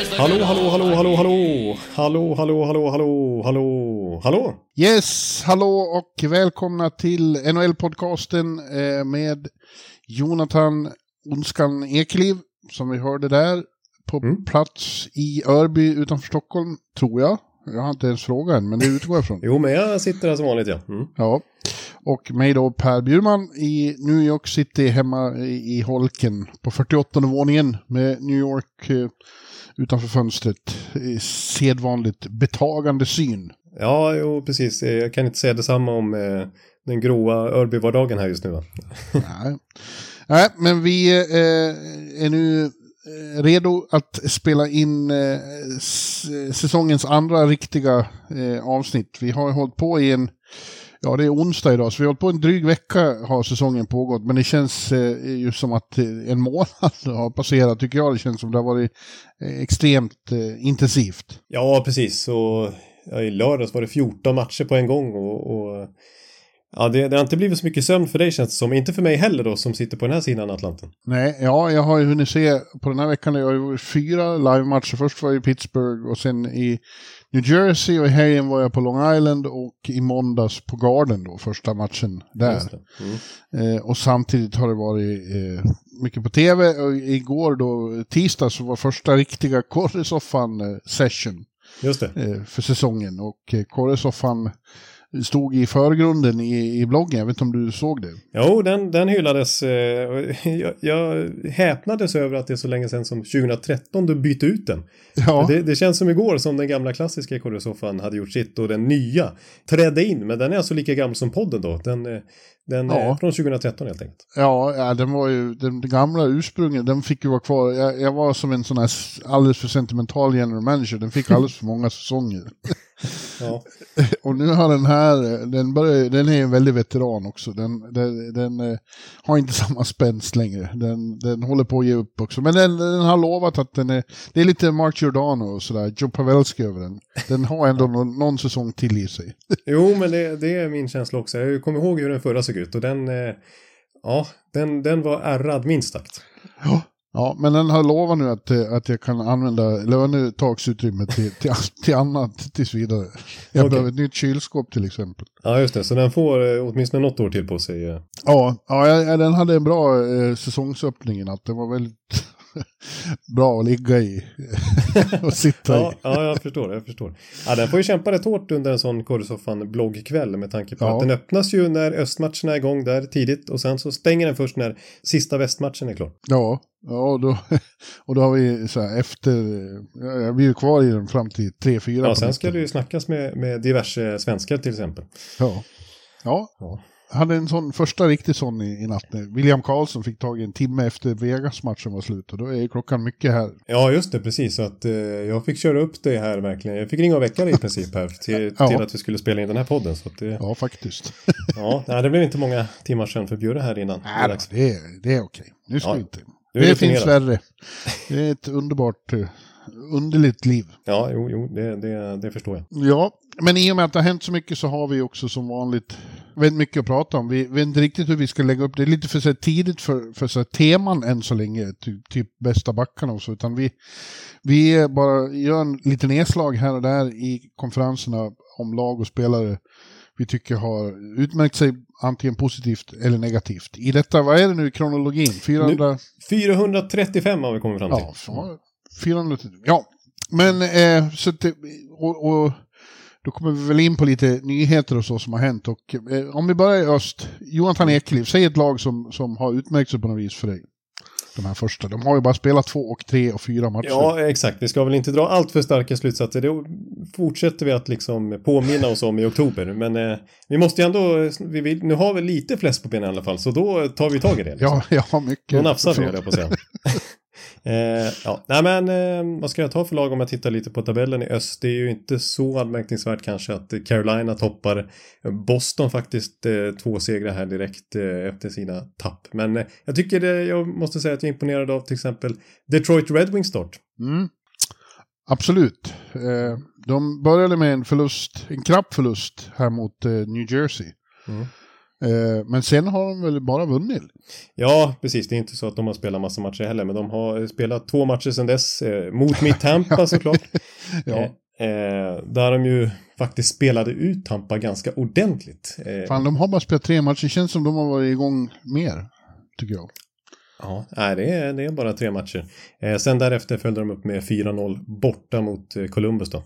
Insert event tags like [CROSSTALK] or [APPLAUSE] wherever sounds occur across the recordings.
Hallå, hallå, hallå, hallå, hallå! Hallå, hallå, hallå, hallå, hallå, hallå! Yes, hallå och välkomna till NHL-podcasten eh, med Jonathan Onskan Ekeliv, som vi hörde där, på mm. plats i Örby utanför Stockholm, tror jag. Jag har inte ens frågat än, men det utgår jag ifrån. [LAUGHS] jo, men jag sitter här som vanligt, ja. Mm. Ja. Och mig då, Per Bjurman i New York City hemma i Holken på 48 våningen med New York eh, utanför fönstret. I sedvanligt betagande syn. Ja, jo, precis. Jag kan inte säga detsamma om eh, den gråa Örbyvardagen här just nu, va? Nej. Nej, men vi eh, är nu eh, redo att spela in eh, säsongens andra riktiga eh, avsnitt. Vi har hållit på i en, ja det är onsdag idag, så vi har hållit på en dryg vecka har säsongen pågått. Men det känns eh, ju som att eh, en månad [LAUGHS] har passerat, tycker jag. Det känns som det har varit eh, extremt eh, intensivt. Ja, precis. Och ja, i lördags var det 14 matcher på en gång och, och ja, det, det har inte blivit så mycket sömn för dig känns det som. Inte för mig heller då, som sitter på den här sidan Atlanten. Nej, ja, jag har ju hunnit se på den här veckan, jag har ju fyra live-matcher. Först var jag i Pittsburgh och sen i New Jersey och i helgen var jag på Long Island och i måndags på Garden då, första matchen där. Mm. Eh, och samtidigt har det varit eh, mycket på tv och igår då, tisdag, så var första riktiga [LAUGHS] Korresoffan-session Just det. eh, för säsongen. Och eh, Korresoffan stod i förgrunden i, i bloggen, jag vet inte om du såg det? Jo, den, den hyllades. eh, Jag, jag häpnades över att det är så länge sedan som 2013 du bytte ut den. Ja. Det, det känns som igår som den gamla klassiska Korresoffan hade gjort sitt och den nya trädde in. Men den är alltså lika gammal som podden då. Den, eh, den Ja. är från 2013 helt enkelt. Ja, ja, den var ju, den gamla ursprunget, den fick ju vara kvar. Jag, jag var som en sån här alldeles för sentimental general manager, den fick alldeles för många säsonger. [LAUGHS] Ja, [LAUGHS] Och nu har den här, den, börjar, den är en väldig veteran också. Den, den, den eh, har inte [LAUGHS] samma spänst längre. Den, den håller på att ge upp också. Men den, den har lovat att den är, det är lite Mark Giordano och sådär, Joe Pavelski över den. Den har ändå någon, någon säsong till i sig. [LAUGHS] jo men det, det är min känsla också. Jag kommer ihåg hur den förra såg ut och den, eh, ja, den, den var ärrad minst sagt. Ja. Ja, men den har lovat nu att, eh, att jag kan använda lönetagsutrymmet till, till, till annat tills vidare. Jag Okej. behöver ett nytt kylskåp till exempel. Ja, just det. Så den får eh, åtminstone något år till på sig. eh. Ja, ja den hade en bra eh, säsongsöppning natt. Den var väldigt [LAUGHS] bra att ligga i [LAUGHS] och sitta Ja, i. ja, jag förstår. Jag förstår. Ja, den får ju kämpa rätt hårt under en sån Korresoffan bloggkväll med tanke på Ja. att den öppnas ju när östmatcherna är igång där tidigt och sen så stänger den först när sista västmatchen är klar. Ja, ja och, då, [LAUGHS] och då har vi så här efter, ja, jag blir ju kvar i den fram till 3-4 Ja, sen ska det ju snackas med, med diverse svenskar till exempel. Ja. Ja. Ja. Hade en sån första riktig sån i, i natt. William Karlsson fick tag i en timme efter Vegas-matchen var slut och då är klockan mycket här. Ja, just det, precis. Så att eh, jag fick köra upp det här verkligen. Jag fick ringa och väcka dig i [LAUGHS] princip här till, [LAUGHS] Ja. till att vi skulle spela in den här podden. Så det, Ja, faktiskt. [LAUGHS] ja, nej, det blev inte många timmar sedan för Bjurre här innan. Nej, det är, det är okej. Nu ska Ja, vi inte. Det finns värre. Det är ett underbart, eh, underligt liv. Ja, jo, jo det, det, det förstår jag. Ja, men i och med att det har hänt så mycket så har vi också som vanligt väldigt mycket att prata om. Vi vet inte riktigt hur vi ska lägga upp det. är lite för så tidigt för, för så teman än så länge, typ, typ bästa backarna och så, utan vi, vi bara gör en liten nedslag här och där i konferenserna om lag och spelare vi tycker har utmärkt sig antingen positivt eller negativt. I detta, vad är det nu i kronologin? 400... Nu, 435 har vi kommit fram till. Ja, 400... ja. men eh, så att, och, och då kommer vi väl in på lite nyheter och så som har hänt. Och, eh, om vi börjar i öst, Jonathan Ekeliv, säg ett lag som, som har utmärkt sig på något vis för dig de här första. De har ju bara spelat två och tre och fyra matcher. Ja, exakt. Vi ska väl inte dra allt för starka slutsatser. Det fortsätter vi att liksom påminna oss om i oktober. Men eh, vi måste ju ändå, vi vill, nu har vi lite fläsk på benen i alla fall, så då tar vi tag i det. Liksom. Ja, [LAUGHS] ja, mycket. Då nafsar vi, jag på att säga. [LAUGHS] Eh, ja, nej men eh, vad ska jag ta för lag om jag tittar lite på tabellen i öst? Det är ju inte så anmärkningsvärt kanske att Carolina toppar Boston faktiskt eh, två segrar här direkt eh, efter sina tapp. Men eh, jag tycker det, jag måste säga att jag är imponerad av till exempel Detroit Red Wings start. Mm. Absolut. Eh, de började med en förlust, en knapp förlust här mot New Jersey. Mm. Eh, men sen har de väl bara vunnit? Ja, precis. Det är inte så att de har spelat massa matcher heller, men de har spelat två matcher sedan dess. Eh, mot [LAUGHS] mitt Tampa såklart. ja. Eh, där de ju faktiskt spelade ut Tampa ganska ordentligt. Fan, de har bara spelat tre matcher. Det känns som de har varit igång mer, tycker jag. Ja, nej, det, är, det är bara tre matcher. Eh, sen därefter följde de upp med 4-0 borta mot Columbus då.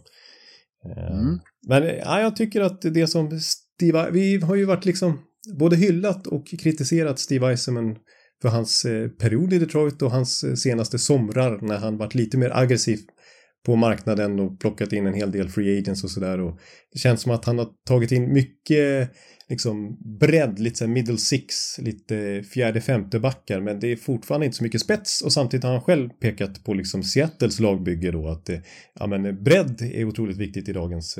Mm. Men ja, jag tycker att det som Steve, vi har ju varit liksom både hyllat och kritiserat Steve Eisenman för hans eh, period i Detroit och hans eh, senaste somrar när han varit lite mer aggressiv på marknaden och plockat in en hel del free agents och sådär. och Det känns som att han har tagit in mycket liksom bredd, lite så middle six, lite fjärde femte backar men det är fortfarande inte så mycket spets och samtidigt har han själv pekat på liksom Seattles lagbygge då att eh, ja, men bredd är otroligt viktigt i dagens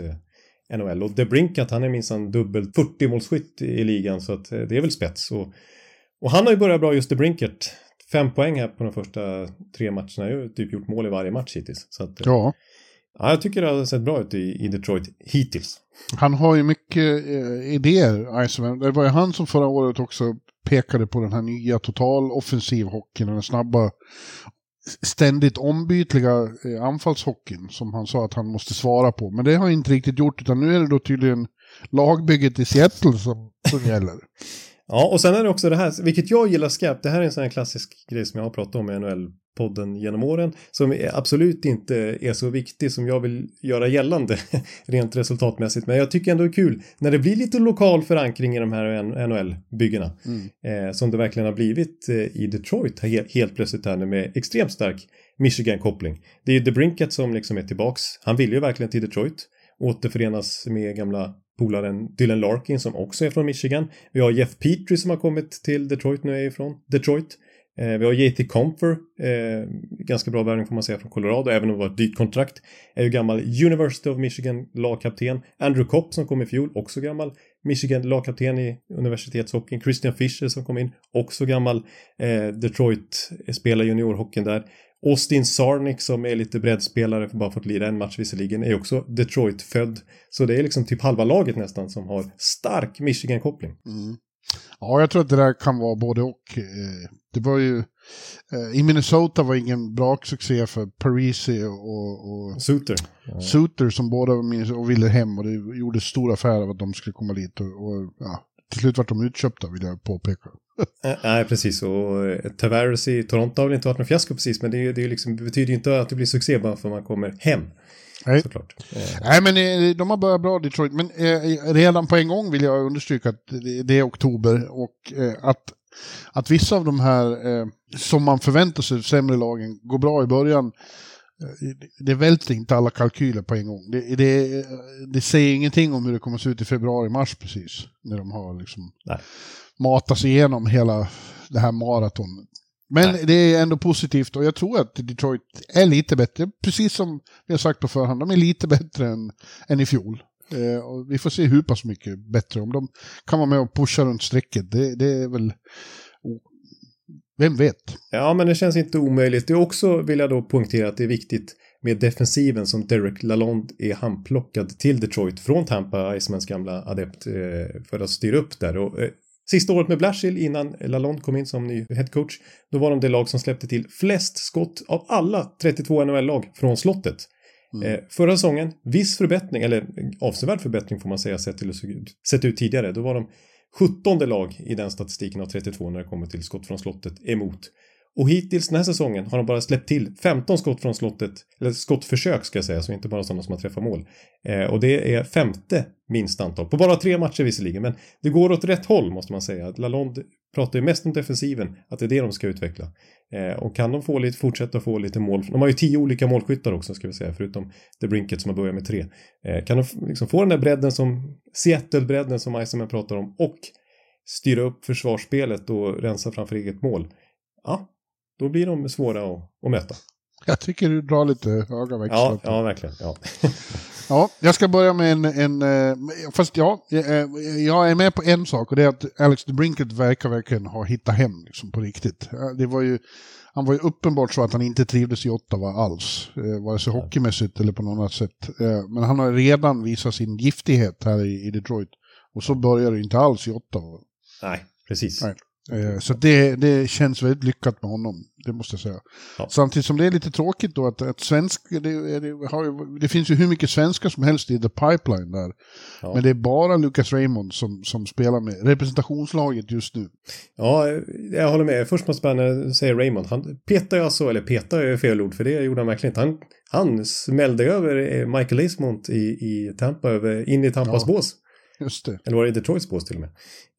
NHL. Och DeBrinkat han är minsann dubbel 40-målsskytt i ligan så att eh, det är väl spets. Och, och han har ju börjat bra just DeBrinkat. Fem poäng här på de första tre matcherna. Han har ju typ gjort mål i varje match hittills. Så att, eh, ja. ja. Jag tycker det har sett bra ut i, i Detroit hittills. Han har ju mycket eh, idéer, Iceman. Det var ju han som förra året också pekade på den här nya total offensiv hockeyn, den snabba ständigt ombytliga eh, anfallshockeyn som han sa att han måste svara på. Men det har han inte riktigt gjort utan nu är det då tydligen lagbygget i Seattle som, som gäller. [LAUGHS] ja, och sen är det också det här, vilket jag gillar skarpt, det här är en sån här klassisk grej som jag har pratat om i NHL podden genom åren som absolut inte är så viktig som jag vill göra gällande [LAUGHS] rent resultatmässigt. Men jag tycker ändå det är kul när det blir lite lokal förankring i de här NHL-byggena. Mm. Eh, som det verkligen har blivit eh, i Detroit helt, helt plötsligt här nu med extremt stark Michigan-koppling. Det är ju DeBrinket som liksom är tillbaks. Han vill ju verkligen till Detroit återförenas med gamla polaren Dylan Larkin som också är från Michigan. Vi har Jeff Petrie som har kommit till Detroit nu är ifrån Detroit. Eh, vi har JT Comfer, eh, ganska bra värvning får man säga från Colorado, även om det var ett dyrt kontrakt. Är ju gammal University of Michigan lagkapten. Andrew Kopp som kom i fjol, också gammal Michigan lagkapten i universitetshockeyn. Christian Fischer som kom in, också gammal eh, Detroit, spelar juniorhockeyn där. Austin Sarnik som är lite breddspelare, bara fått lira en match visserligen, är också Detroit-född. Så det är liksom typ halva laget nästan som har stark Michigan-koppling. Mm. Ja, jag tror att det där kan vara både och. Eh, det var ju... Eh, I Minnesota var ingen bra succé för Parisi och... och Suter. Ja. Suter som båda och ville hem och det gjorde stor affär av att de skulle komma dit. Och, och ja, till slut vart de utköpta vill jag påpeka. Nej, precis. Och eh, Tavares i Toronto har väl inte varit någon fiasko precis, men det, det, liksom, det betyder ju inte att det blir succé bara för att man kommer hem. Nej. Såklart. Nej, men eh, de har börjat bra Detroit. Men eh, redan på en gång vill jag understryka att det är oktober och eh, att, att vissa av de här eh, som man förväntar sig sämre lagen går bra i början. Eh, det välter inte alla kalkyler på en gång. Det, det, det säger ingenting om hur det kommer att se ut i februari-mars precis. När de har liksom matat sig igenom hela det här maratonet. Men Nej. det är ändå positivt och jag tror att Detroit är lite bättre. Precis som vi har sagt på förhand, de är lite bättre än, än i fjol. Eh, vi får se hur pass mycket bättre. Om de kan vara med och pusha runt strecket, det, det är väl... Vem vet? Ja, men det känns inte omöjligt. Det är också, vill jag då poängtera, att det är viktigt med defensiven som Derek Lalonde är handplockad till Detroit från Tampa, Icemans gamla adept, eh, för att styra upp där. Och, eh, Sista året med Blashill innan Lalonde kom in som ny headcoach, då var de det lag som släppte till flest skott av alla 32 NHL-lag från slottet. Mm. Eh, förra säsongen, viss förbättring, eller avsevärd förbättring får man säga sett, till, sett ut tidigare. Då var de 17 lag i den statistiken av 32 när det kommer till skott från slottet emot. Och hittills den här säsongen har de bara släppt till 15 skott från slottet, eller skottförsök ska jag säga, så inte bara sådana som har träffat mål. Eh, och det är femte minst antal, på bara tre matcher visserligen, men det går åt rätt håll måste man säga. Lalonde pratar ju mest om defensiven, att det är det de ska utveckla. Eh, och kan de få lite, fortsätta få lite mål, de har ju tio olika målskyttar också ska vi säga, förutom The Brinket som har börjat med tre. Eh, kan de liksom få den där bredden som, Seattle-bredden som Eisenman pratar om, och styra upp försvarsspelet och rensa framför eget mål. Ja, då blir de svåra att, att möta. Jag tycker du drar lite höga växlar. Ja, ja verkligen. Ja. [LAUGHS] ja, jag ska börja med en, en eh, fast ja, eh, jag är med på en sak och det är att Alex DeBrinket verkar verkligen ha hittat hem liksom, på riktigt. Det var ju, han var ju uppenbart så att han inte trivdes i Ottawa alls, eh, vare sig hockeymässigt eller på något annat sätt. Men han har redan visat sin giftighet här i Detroit. Och så börjar det inte alls i Ottawa. Nej, precis. Nej. Eh, så det, det känns väldigt lyckat med honom, det måste jag säga. Ja. Samtidigt som det är lite tråkigt då att, att svensk, det, det, har, det, finns ju hur mycket svenskar som helst i the pipeline där. Ja. Men det är bara Lucas Raymond som, som spelar med representationslaget just nu. Ja, jag håller med. Först måste man säga Raymond. Han petar ju alltså, eller petar är fel ord för det gjorde han verkligen inte. Han, han smällde över Michael Ismont i, i Tampa, över, in i Tampas ja. bås. Just det. Eller var det Detroits bås till och med?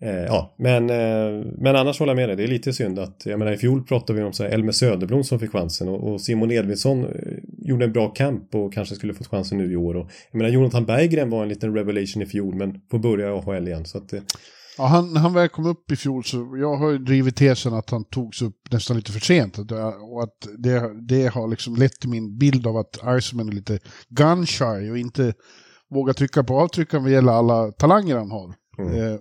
Eh, ja, men, eh, men annars håller jag med dig. Det är lite synd att, jag menar i fjol pratade vi om så här Elmer Söderblom som fick chansen och, och Simon Edvinsson eh, gjorde en bra camp och kanske skulle fått chansen nu i år. Och, jag menar Jonathan Berggren var en liten revelation i fjol men får börja i AHL igen. Så att, eh. Ja, han, han väl kom upp i fjol så jag har ju drivit tesen att han togs upp nästan lite för sent. Och att det, det har liksom lett till min bild av att Iceman är lite gun och inte våga trycka på avtryckaren vad gäller alla talanger han har. Mm. Eh,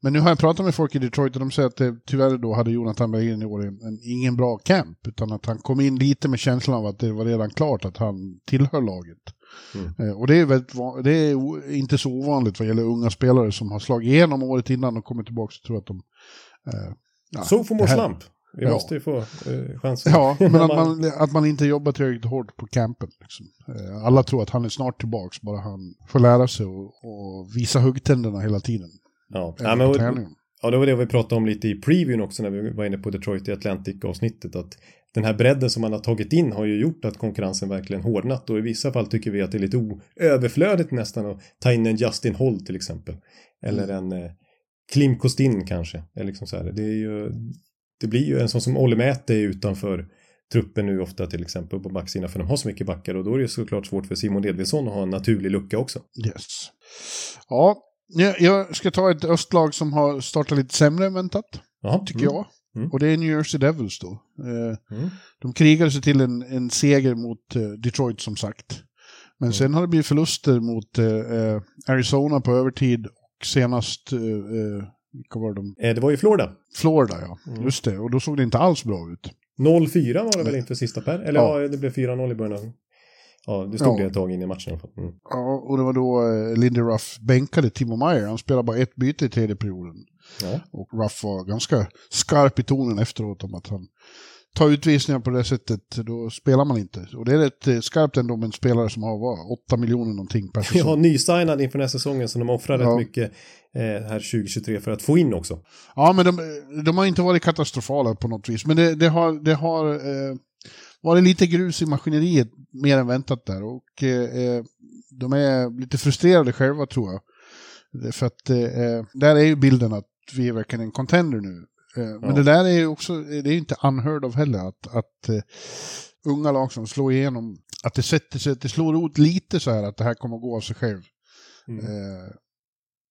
men nu har jag pratat med folk i Detroit och de säger att det, tyvärr då hade Jonathan Berggren i år en, en, ingen bra camp. Utan att han kom in lite med känslan av att det var redan klart att han tillhör laget. Mm. Eh, och det är, väldigt, det är inte så ovanligt vad gäller unga spelare som har slagit igenom året innan och kommit tillbaka och tror att de... Eh, ja, så får man slamp. Vi ja. måste ju få eh, chansen. Ja, men [LAUGHS] att man, att man inte jobbar tillräckligt hårt på campen. Liksom. Eh, alla tror att han är snart tillbaka, bara han får lära sig och, och visa huggtänderna hela tiden. Ja, ja, men, och, ja, det var det vi pratade om lite i previewn också när vi var inne på Detroit i Atlantic-avsnittet. Att den här bredden som man har tagit in har ju gjort att konkurrensen verkligen hårdnat och i vissa fall tycker vi att det är lite överflödigt nästan att ta in en Justin Holt till exempel. Eller mm. en eh, Klim Kostin kanske. Eller liksom så här. Det är ju det blir ju en sån som Olle Mäte är utanför truppen nu ofta till exempel på backsidan för de har så mycket backar och då är det såklart svårt för Simon Edvinsson att ha en naturlig lucka också. Yes. Ja, jag ska ta ett östlag som har startat lite sämre än väntat, Aha, tycker mm. jag. Mm. Och det är New Jersey Devils då. Eh, mm. De krigade sig till en, en seger mot eh, Detroit som sagt. Men mm. sen har det blivit förluster mot eh, Arizona på övertid och senast vilka var de? Eh, det var ju Florida. Florida, ja. Mm. Just det. Och då såg det inte alls bra ut. 0-4 var det väl inför sista per? Eller ja, ja det blev 4-0 i början. Ja, det stod ja. det ett tag in i matchen. Mm. Ja, och det var då eh, Lindy Ruff bänkade Timo Meyer. Han spelade bara ett byte i tredje perioden. Ja. Och Ruff var ganska skarp i tonen efteråt om att han ta utvisningar på det sättet, då spelar man inte. Och det är rätt eh, skarpt ändå med en spelare som har vad, 8 miljoner någonting per säsong. Ja, nysignad inför den här säsongen så de offrar ja. rätt mycket eh, här 2023 för att få in också. Ja, men de, de har inte varit katastrofala på något vis. Men det, det har, det har eh, varit lite grus i maskineriet mer än väntat där. Och eh, eh de är lite frustrerade själva tror jag. För att eh, där är ju bilden att vi är verkligen en contender nu. Eh, men ja. det där är ju också, det är inte unheard of heller, att, att uh, unga lag som slår igenom, att det sätter sig, att det slår ut lite så här att det här kommer att gå av sig själv. Mm. Uh,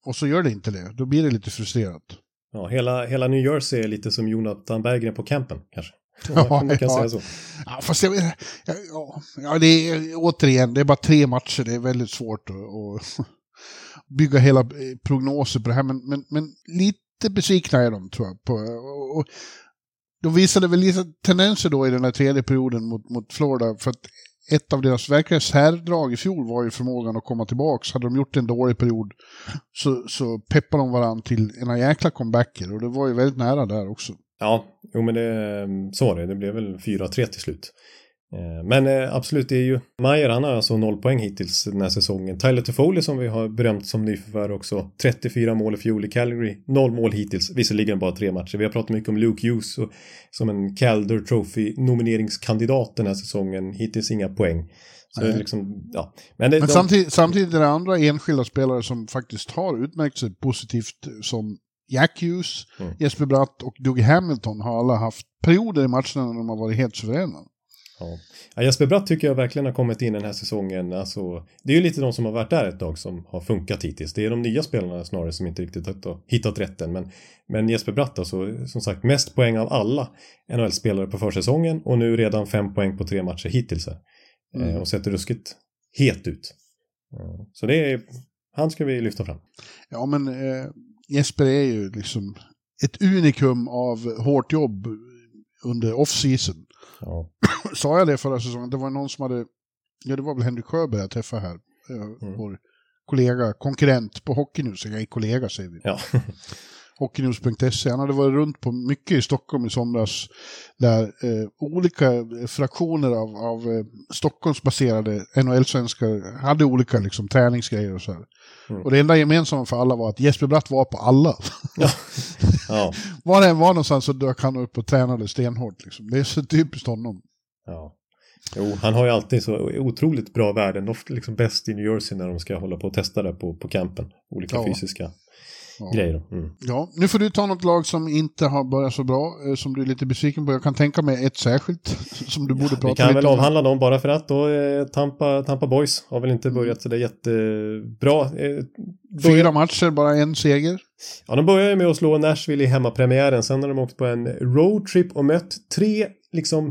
och så gör det inte det, då blir det lite frustrerat. Ja, hela, hela New Jersey är lite som Jonathan Berggren på campen kanske. [LAUGHS] Ja, man kan ja. säga så. Ja, fast jag, ja, ja, det är återigen, det är bara tre matcher, det är väldigt svårt att, att [LAUGHS] bygga hela prognoser på det här, men, men, men lite lite besvikna är de tror jag. På, och, och de visade väl lite tendenser då i den här tredje perioden mot, mot Florida. För att ett av deras verkliga särdrag i fjol var ju förmågan att komma tillbaka. Hade de gjort en dålig period så, så peppade de varandra till ena jäkla comebacker och det var ju väldigt nära där också. Ja, jo men det, så var det. Det blev väl 4-3 till slut. Eh, men eh, absolut, det är ju Mayer, han har alltså noll poäng hittills den här säsongen. Tyler Toffoli som vi har berömt som nyförvärv också. 34 mål i fjol i Calgary. Noll mål hittills, visserligen bara tre matcher. Vi har pratat mycket om Luke Hughes och, som en Calder Trophy nomineringskandidat den här säsongen. Hittills inga poäng. Så det är liksom, ja. Men, det, Men de... samtidigt, samtidigt är det andra enskilda spelare som faktiskt har utmärkt sig positivt som Jack Hughes, mm. Jesper Bratt och Doug Hamilton har alla haft perioder i matcherna när de har varit helt suveräna. Ja. Jesper Bratt tycker jag verkligen har kommit in den här säsongen. Alltså, det är ju lite de som har varit där ett tag som har funkat hittills. Det är de nya spelarna snarare som inte riktigt har hittat rätten. Men, men Jesper Bratt alltså, som sagt, mest poäng av alla NHL-spelare på försäsongen och nu redan fem poäng på tre matcher hittills. Mm. Eh, och sätter ruskigt het ut. Så det är, han ska vi lyfta fram. Ja, men eh, Jesper är ju liksom ett unikum av hårt jobb under off-season. Ja. [COUGHS] Sa jag det förra säsongen? Det var någon som hade, ja det var väl Henrik Sjöberg jag träffade här. Eh, mm. Vår kollega, konkurrent på Hockeynews, jag är kollega säger vi. Ja. [LAUGHS] Hockeynews.se. Han hade varit runt på mycket i Stockholm i somras. Där eh, olika fraktioner av, av eh, Stockholmsbaserade NHL-svenskar hade olika liksom, träningsgrejer och så här. Mm. Och det enda gemensamma för alla var att Jesper Bratt var på alla. Ja. [LAUGHS] ja. var det än var någonstans så dök han upp och tränade stenhårt. Liksom. Det är så typiskt honom. Ja. Jo, han har ju alltid så otroligt bra värden. Ofta liksom bäst i New Jersey när de ska hålla på och testa det på, på campen. Olika ja. fysiska ja. grejer. Mm. Ja, nu får du ta något lag som inte har börjat så bra, eh, som du är lite besviken på. Jag kan tänka mig ett särskilt [LAUGHS] som du borde prata lite om. Vi kan väl avhandla dem bara för att då eh, Tampa, Tampa Boys har väl inte börjat så det jättebra. Eh, Fyra matcher, bara en seger. Ja, de började med att slå Nashville i hemmapremiären. Sen har de åkt på en roadtrip och mött tre liksom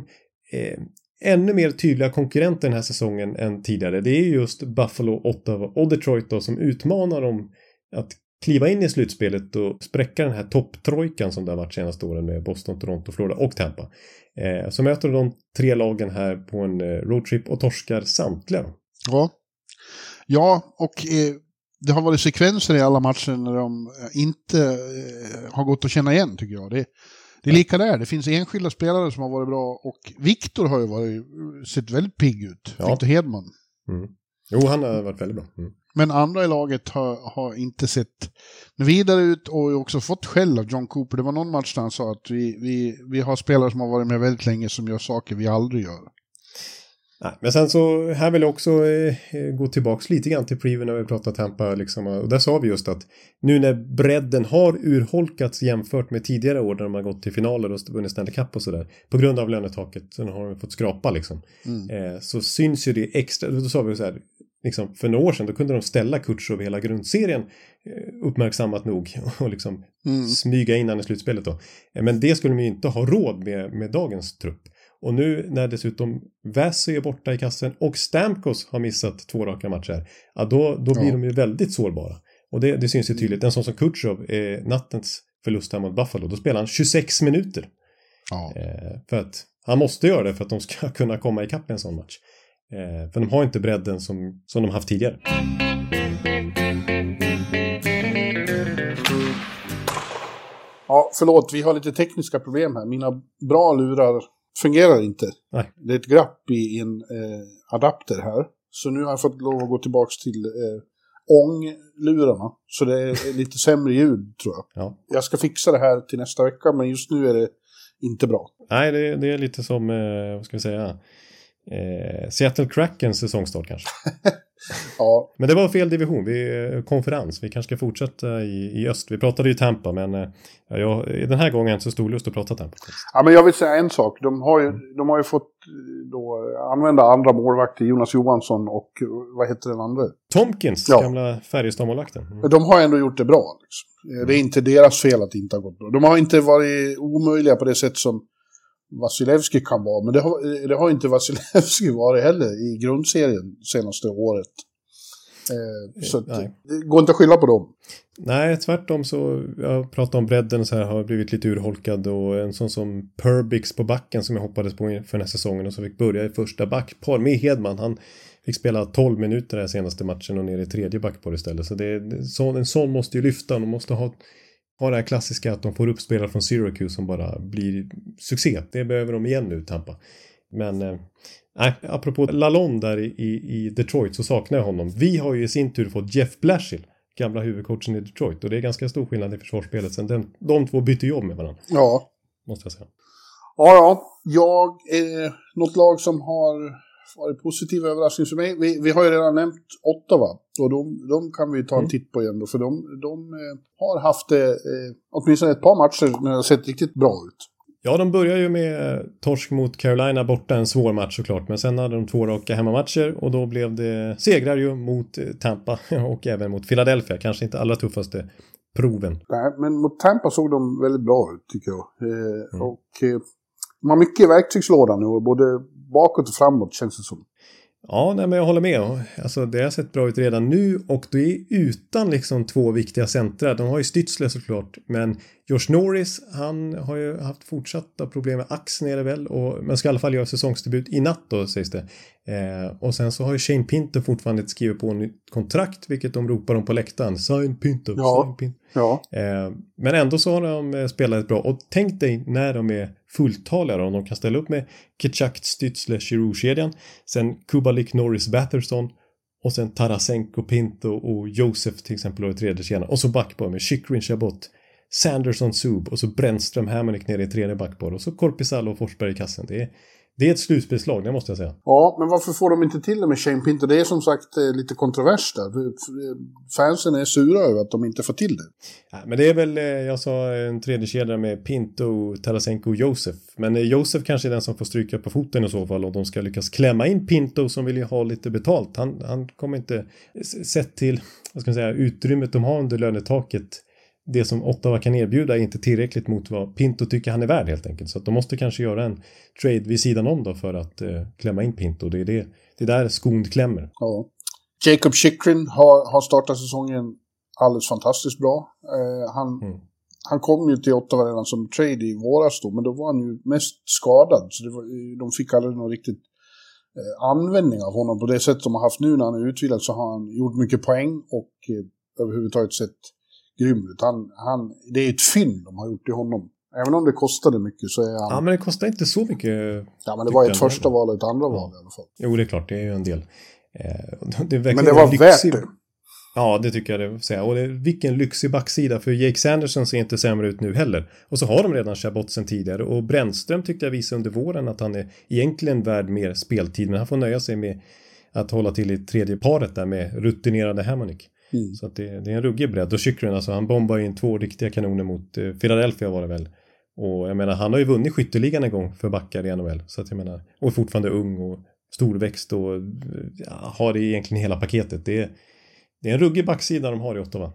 eh, ännu mer tydliga konkurrenter den här säsongen än tidigare. Det är just Buffalo, Ottawa och Detroit då som utmanar dem att kliva in i slutspelet och spräcka den här topptrojkan som det har varit senaste åren med Boston, Toronto, Florida och Tampa. Eh, så möter de tre lagen här på en eh, roadtrip och torskar samtliga. Ja, ja och eh, det har varit sekvenser i alla matcher när de eh, inte eh, har gått att känna igen tycker jag. Det, det är lika där, det finns enskilda spelare som har varit bra och Viktor har ju varit, sett väldigt pigg ut. Ja. Viktor Hedman. Mm. Jo, han har varit väldigt bra. Mm. Men andra i laget har, har inte sett vidare ut och också fått skäll av John Cooper. Det var någon match där han sa att vi, vi, vi har spelare som har varit med väldigt länge som gör saker vi aldrig gör. Nej, men sen så här vill jag också eh, gå tillbaks lite grann till preview när vi pratar Tampa. Liksom, och där sa vi just att nu när bredden har urholkats jämfört med tidigare år när de har gått till finaler och vunnit Stanley Cup och sådär. På grund av lönetaket, så har de fått skrapa liksom. Mm. Eh, så syns ju det extra, då sa vi så här, liksom, för några år sedan då kunde de ställa Kutjov hela grundserien eh, uppmärksammat nog [LAUGHS] och liksom mm. smyga in han i slutspelet då. Eh, men det skulle de ju inte ha råd med med dagens trupp. Och nu när dessutom Väsö är borta i kassen och Stamkos har missat två raka matcher, ja då, då blir ja. de ju väldigt sårbara. Och det, det syns ju tydligt. En sån som Kutjov, eh, nattens förlust här mot Buffalo, då spelar han 26 minuter. Ja. Eh, för att han måste göra det för att de ska [LAUGHS] kunna komma ikapp i en sån match. Eh, för de har inte bredden som, som de haft tidigare. Ja, förlåt, vi har lite tekniska problem här. Mina bra lurar fungerar inte. Nej. Det är ett glapp i en eh, adapter här. Så nu har jag fått lov att gå tillbaka till eh, ånglurarna. Så det är [LAUGHS] lite sämre ljud tror jag. Ja. Jag ska fixa det här till nästa vecka, men just nu är det inte bra. Nej, det, det är lite som, eh, vad ska vi säga, eh, Seattle Krakens säsongstart kanske. [LAUGHS] ja. Men det var fel division, vi, eh, konferens. Vi kanske ska fortsätta i, i öst. Vi pratade ju Tampa, men eh, ja, den här gången så stor lust att prata Tampa. Ja, men jag vill säga en sak. De har ju, de har ju fått eh, då, använda andra målvakter, Jonas Johansson och vad heter den andra? Tomkins, ja. gamla Färjestad-målvakten. Mm. De har ändå gjort det bra. Liksom. Det är inte deras fel att det inte har gått bra. De har inte varit omöjliga på det sätt som Vasilevski kan vara. Men det har, det har inte [LAUGHS] Vasilevski varit heller i grundserien senaste året. Eh, så att, det går inte att skylla på dem. Nej, tvärtom så, jag pratade om bredden så här, har blivit lite urholkad och en sån som Perbix på backen som jag hoppades på för den här säsongen och som fick börja i första backpar med Hedman. Han fick spela 12 minuter den senaste matchen och ner i tredje backpar istället. Så det, så, en sån måste ju lyfta, de måste ha, ha det här klassiska att de får upp spelare från Syracuse som bara blir succé. Det behöver de igen nu, Tampa. Men eh, Nej, apropå Lalonde där i, i Detroit så saknar jag honom. Vi har ju i sin tur fått Jeff Blashill, gamla huvudcoachen i Detroit. Och det är ganska stor skillnad i försvarsspelet sen den, de två bytte jobb med varandra. Ja. Måste jag säga. Ja, ja. Jag, eh, något lag som har varit positiv överraskning för mig. Vi, vi har ju redan nämnt Ottawa. Och de, de kan vi ta en mm. titt på igen då. För de, de eh, har haft eh, åtminstone ett par matcher när det har sett riktigt bra ut. Ja, de börjar ju med torsk mot Carolina borta, en svår match såklart. Men sen hade de två raka hemmamatcher och då blev det segrar ju mot Tampa [LAUGHS] och även mot Philadelphia. Kanske inte allra tuffaste proven. Nej, men mot Tampa såg de väldigt bra ut tycker jag. Eh, mm. Och eh, de har mycket i verktygslådan nu, både bakåt och framåt känns det som. Ja, nej, men jag håller med. Alltså, det har sett bra ut redan nu och det är utan liksom två viktiga centra. De har ju Stützle såklart, men Josh Norris, han har ju haft fortsatta problem med axeln är det väl, och, men ska i alla fall göra säsongsdebut i natt då sägs det. Eh, och sen så har ju Shane Pinto fortfarande skrivit på en kontrakt, vilket de ropar om på läktaren. Sign Pinto, ja. sign Pinto. Ja. Eh, men ändå så har de eh, spelat bra. Och tänk dig när de är fulltaliga om de kan ställa upp med Kitchak, Stützle, Giroud-kedjan. Sen Kubalik, Norris, Batherson. Och sen Tarasenko, Pinto och Josef till exempel och i tredje kedjan. Och så backpar med Chikrin, Chabot. Sanderson, Sub och så Brännström, Hamonic nere i tredje backpar och så Korpisalo och Forsberg i kassen. Det är, det är ett slutspelslag, det måste jag säga. Ja, men varför får de inte till det med Shane Pinto? Det är som sagt eh, lite kontrovers där. Fansen är sura över att de inte får till det. Ja, men det är väl, eh, jag sa en tredje kedja med Pinto, Tarasenko och Josef. Men eh, Josef kanske är den som får stryka på foten i så fall och de ska lyckas klämma in Pinto som vill ju ha lite betalt. Han, han kommer inte, sett till, vad ska man säga, utrymmet de har under lönetaket det som Ottawa kan erbjuda är inte tillräckligt mot vad Pinto tycker han är värd helt enkelt. Så att de måste kanske göra en trade vid sidan om då för att eh, klämma in Pinto. Det är, det, det är där skon klämmer. Ja. Jacob Chikrin har, har startat säsongen alldeles fantastiskt bra. Eh, han, mm. han kom ju till Ottawa redan som trade i våras då, men då var han ju mest skadad. Så var, de fick aldrig någon riktigt eh, användning av honom på det sätt de har haft nu när han är utvilad så har han gjort mycket poäng och eh, överhuvudtaget sett grym ut. Han, han, det är ett fynd de har gjort i honom. Även om det kostade mycket så är han... Ja, men det kostar inte så mycket. Ja, men det var ett första val och ett andra val i alla fall. Jo, det är klart, det är ju en del. Eh, [LAUGHS] det men det var lyxig... värt det. Ja, det tycker jag det säga. Och det, vilken lyxig backsida, för Jake Sanderson ser inte sämre ut nu heller. Och så har de redan Chabot sen tidigare. Och Brännström tyckte jag visade under våren att han är egentligen värd mer speltid, men han får nöja sig med att hålla till i tredje paret där med rutinerade Hammonick. Mm. Så att det, det, är en ruggig bredd. Och Chychrun, alltså han bombar in två riktiga kanoner mot eh, Philadelphia var det väl. Och jag menar, han har ju vunnit skytteligan en gång för backar i NHL. Så att jag menar, och är fortfarande ung och storväxt och ja, har det egentligen hela paketet. Det är, det är en ruggig backsida de har i Ottawa.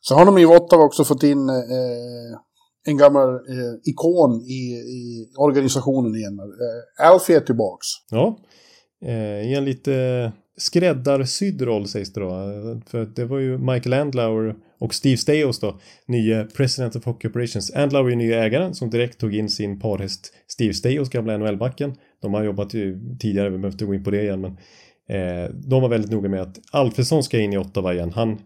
Så har de i Ottawa också fått in eh, en gammal eh, ikon i, i, organisationen igen. Eh, Alfie är tillbaks. Ja, eh, i en lite skräddarsydd roll sägs det då. För det var ju Michael Andlauer och Steve Staios då, nye President of Hockey Operations. Andlauer är nya ägaren som direkt tog in sin parhäst Steve Staios, gamla NHL-backen. De har jobbat ju tidigare, vi behöver inte gå in på det igen, men eh, de var väldigt noga med att Alfredsson ska in i Ottawa igen. Han,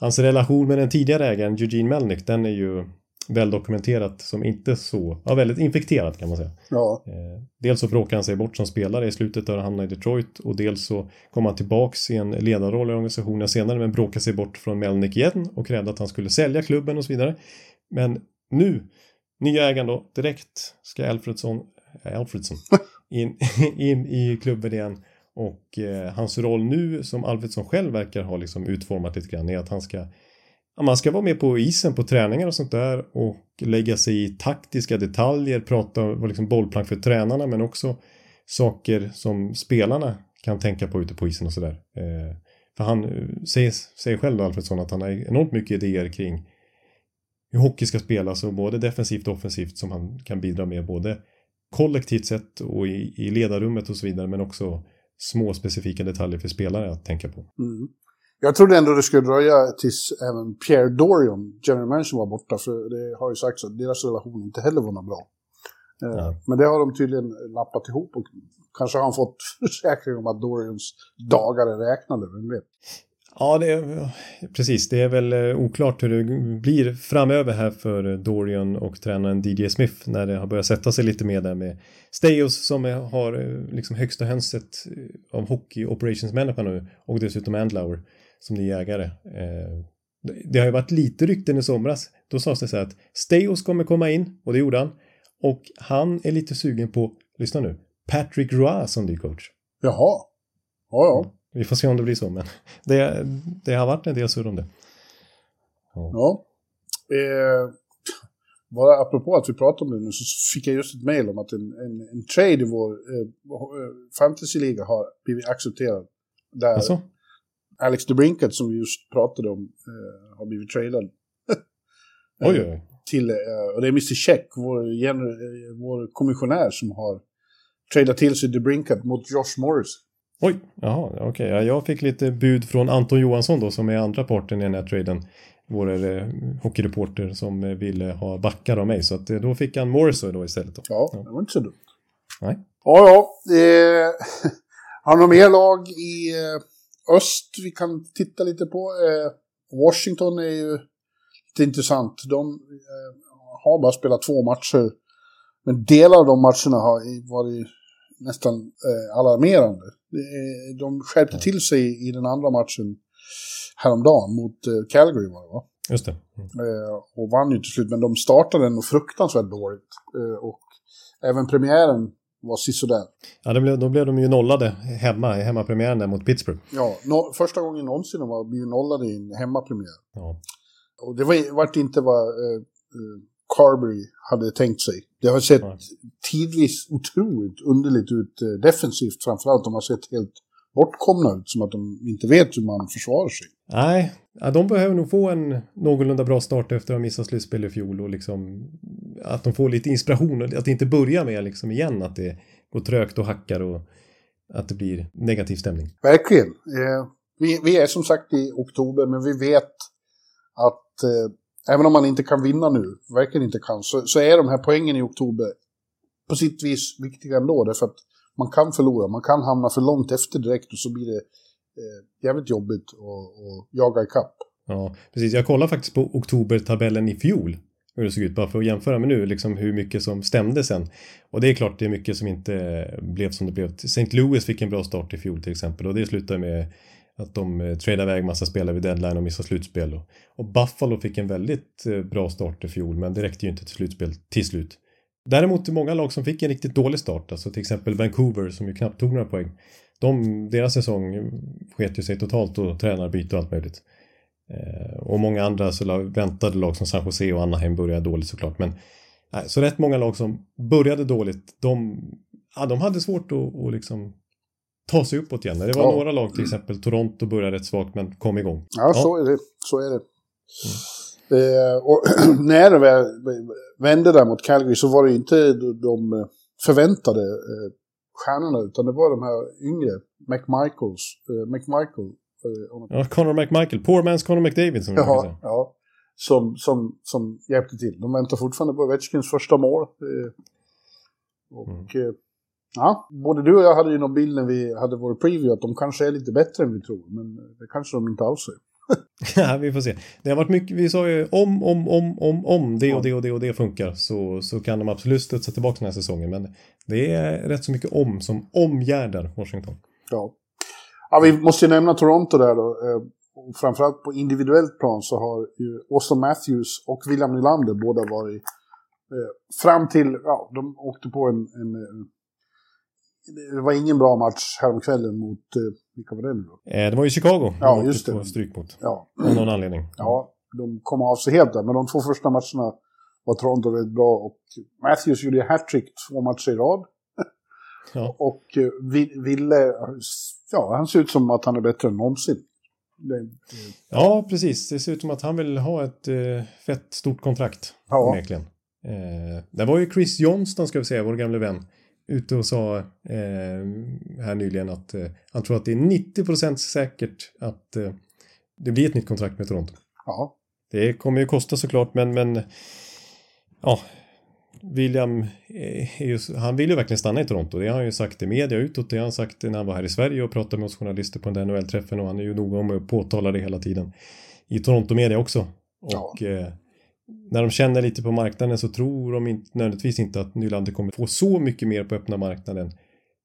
hans relation med den tidigare ägaren Eugene Melnick, den är ju väl dokumenterat som inte så, ja väldigt infekterat kan man säga. Ja. Eh, dels så bråkade han sig bort som spelare i slutet där han hamnade i Detroit och dels så kom han tillbaks i en ledarroll i organisationen senare men bråkade sig bort från Melnick igen och krävde att han skulle sälja klubben och så vidare. Men nu, nya ägaren då, direkt ska Alfredsson, äh, Alfredsson [LAUGHS] in, in i klubben igen och eh, hans roll nu som Alfredsson själv verkar ha liksom utformat lite grann är att han ska man ska vara med på isen på träningar och sånt där och lägga sig i taktiska detaljer, prata om liksom bollplank för tränarna men också saker som spelarna kan tänka på ute på isen och sådär. Eh, för han eh, säger, säger själv då Alfredsson att han har enormt mycket idéer kring hur hockey ska spelas och både defensivt och offensivt som han kan bidra med både kollektivt sett och i, i ledarrummet och så vidare men också små specifika detaljer för spelare att tänka på. Mm. Jag trodde ändå det skulle dröja tills även Pierre Dorian, general manager, var borta. För det har ju sagts att deras relation inte heller var något bra. Eh, Ja. Men det har de tydligen lappat ihop och kanske har han fått [LAUGHS] försäkring om att Dorians dagar är räknade, vem vet. Ja, det är, precis. Det är väl eh, oklart hur det blir framöver här för Dorian och tränaren DJ Smith när det har börjat sätta sig lite mer där med Steyos som har eh, liksom högsta hönset av hockey operations-människa nu och dessutom Andlauer som ny ägare. Eh, det- har ju varit lite rykten i somras. Då sades det så här att Steyos kommer komma in och det gjorde han. Och han är lite sugen på, lyssna nu, Patrick Roy som ny coach. Jaha. Ja, ja. Vi får se om det blir så, men [LAUGHS] det, det har varit en del surr om det. Ja. Eh, bara apropå att vi pratar om det nu så fick jag just ett mejl om att en, en, en trade i vår eh, fantasyliga har blivit accepterad. Där Alltså? Alex DeBrinket som vi just pratade om eh, har blivit tradad. [LAUGHS] Oj, oj, oj. Till, eh, och det är Mr. Check, vår, eh, vår kommissionär som har tradat till sig DeBrinket mot Josh Morris. Oj, jaha, okej. Ja, jag fick lite bud från Anton Johansson då som är andra parten i den här traden. Vår eh, hockeyreporter som eh, ville ha backar av mig. Så att, eh, då fick han Morrissey då istället. Då. Ja, Ja. det var inte så dumt. Nej. Ja, ja. Eh, [LAUGHS] har några mer lag i eh, öst vi kan titta lite på? Eh, Washington är ju lite intressant. De eh, har bara spelat två matcher. Men delar av de matcherna har varit nästan eh, alarmerande. De skärpte till sig i den andra matchen häromdagen mot Calgary var det va? Just det. Mm. Och vann ju till slut, men de startade den fruktansvärt dåligt. Och även premiären var sisådär. Ja, det blev, då blev de ju nollade hemma i hemmapremiären där mot Pittsburgh. Ja, no, första gången någonsin de var blivit nollade i en hemmapremiär. Ja. Och det var, vart inte vad eh, eh, Carberry hade tänkt sig. Det har sett Nej. tidvis otroligt underligt ut eh, defensivt. Framförallt de har sett helt bortkomna ut, som att de inte vet hur man försvarar sig. Nej, ja, de behöver nog få en någorlunda bra start efter att ha missat slutspel i fjol och liksom att de får lite inspiration och att det inte börjar med liksom igen att det går trögt och hackar och att det blir negativ stämning. Verkligen. Eh, vi, vi är som sagt i oktober, men vi vet att eh, även om man inte kan vinna nu, verkligen inte kan, så, så är de här poängen i oktober på sitt vis viktiga ändå. Därför att man kan förlora, man kan hamna för långt efter direkt och så blir det eh, jävligt jobbigt att jaga ikapp. Ja, precis. Jag kollade faktiskt på oktobertabellen i fjol. Hur det såg ut, bara för att jämföra med nu, liksom hur mycket som stämde sen. Och det är klart det är mycket som inte blev som det blev. St. Louis fick en bra start i fjol till exempel och det slutade med att de eh, tradade iväg massa spelare vid deadline och missade slutspel. Och, Buffalo fick en väldigt eh, bra start i fjol, men det räckte ju inte till slutspel till slut. Däremot många lag som fick en riktigt dålig start, alltså till exempel Vancouver som ju knappt tog några poäng. De, deras säsong sket ju sig totalt och tränarbyte och allt möjligt. Eh, och många andra så väntade lag som San Jose och Anaheim började dåligt såklart. Men nej, så rätt många lag som började dåligt, de, ja, de hade svårt att, att liksom ta sig uppåt igen. Det var Ja. några lag, till exempel Toronto började rätt svagt men kom igång. Ja, så är det. Så är det. Eh, och [CLEARS THROAT] när det väl vände där mot Calgary så var det inte de- de förväntade eh, stjärnorna utan det var de här yngre, McMichaels, eh, McMichael, eh, Ja, Conor McMichael, poor man's Conor McDavid som ja, säga. ja, som, som, som hjälpte till. De väntar fortfarande på Ovechkins första mål. Eh, och eh, ja, både du och jag hade ju någon bild när vi hade vår preview att de kanske är lite bättre än vi tror, men det kanske de inte alls är. [LAUGHS] Ja, vi får se. Det har varit mycket, vi sa ju om, om, om, om, om det och det och det och det funkar så, så kan de absolut studsa tillbaka den här säsongen. Men det är rätt så mycket om som omgärdar Washington. Ja. ja, vi måste ju nämna Toronto där då. Eh, framförallt på individuellt plan så har ju Austin Matthews och William Nylander båda varit eh, fram till, ja, de åkte på en, en, eh, det var ingen bra match häromkvällen mot, vilka var det nu då? Eh, det var ju Chicago. Ja, de just det. stryk mot. Ja, Av någon anledning. ja, de kom av sig helt där, men de två första matcherna var Toronto väldigt bra och Matthews gjorde hattrick två matcher i rad. Ja. [LAUGHS] Och eh, vi- ville, ja, han ser ut som att han är bättre än någonsin. Ja, precis. Det ser ut som att han vill ha ett eh, fett stort kontrakt. Ja. Eh, det var ju Chris Johnston, ska vi säga, vår gamle vän, ute och sa eh, här nyligen att eh, han tror att det är 90% säkert att eh, det blir ett nytt kontrakt med Toronto. Ja. Det kommer ju kosta såklart, men, men ja, William, ju, han vill ju verkligen stanna i Toronto. Det har han ju sagt i media utåt. Det har han sagt när han var här i Sverige och pratade med oss journalister på den NHL-träffen och han är ju noga med att påtala det hela tiden. I Toronto-media också. Och ja. När de känner lite på marknaden så tror de inte, nödvändigtvis inte att Nylander kommer få så mycket mer på öppna marknaden.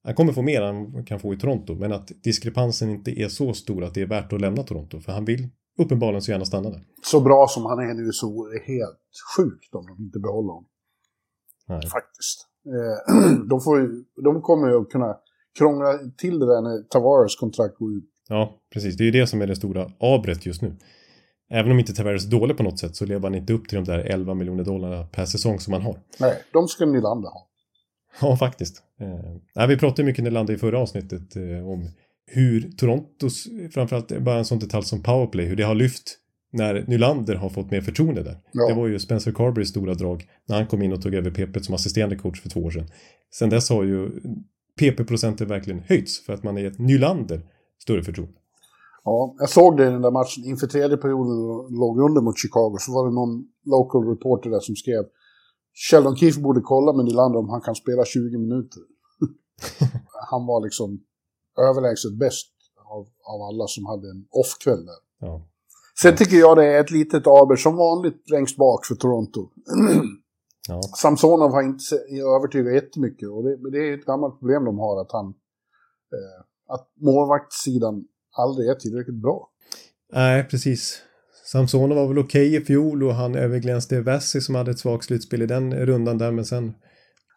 Han kommer få mer än han kan få i Toronto, men att diskrepansen inte är så stor att det är värt att lämna Toronto. För han vill uppenbarligen så gärna stanna där. Så bra som han är nu så är det helt sjukt om de inte behåller honom. Nej. Faktiskt. Eh, [CLEARS THROAT] de, får de kommer ju att kunna krångla till det där när Tavares kontrakt går ut. Ja, precis. Det är ju det som är det stora abret just nu. Även om inte Tavares är dålig på något sätt så lever han inte upp till de där 11 miljoner dollarna per säsong som han har. Nej, de ska Nylander ha. [LAUGHS] Ja, faktiskt. Eh, vi pratade mycket Nylander i förra avsnittet eh, om hur Torontos, framförallt bara en sån detalj som powerplay, hur det har lyft när Nylander har fått mer förtroende där. Ja. Det var ju Spencer Carberys stora drag när han kom in och tog över PP som assisterande coach för två år sedan. Sen dess har ju PP-procenten verkligen höjts för att man har gett Nylander större förtroende. Ja, jag såg det i den där matchen inför tredje perioden låg under mot Chicago så var det någon local reporter där som skrev Sheldon Keefe borde kolla med Nylander om han kan spela 20 minuter. [LAUGHS] han var liksom överlägset bäst av, av alla som hade en off-kväll där. Ja. Sen tycker jag det är ett litet aber som vanligt längst bak för Toronto. ja. Samsonov har inte övertygat jättemycket och det, det är ett gammalt problem de har att han... Eh, att målvaktssidan aldrig är tillräckligt bra. Nej, precis. Samsonov var väl okej okay i fjol och han överglänste Vessi som hade ett svagt slutspel i den rundan där, men sen...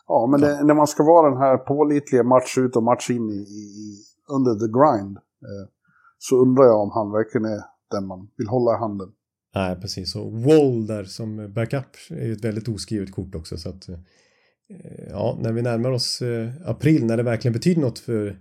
Ja, men det, när man ska vara den här pålitliga match ut och match in i, i under the grind eh, så undrar jag om han verkligen är den man vill hålla i handen. Nej, precis. Och Wall där som backup är ju ett väldigt oskrivet kort också. Så att, eh, ja, när vi närmar oss eh, april, när det verkligen betyder något för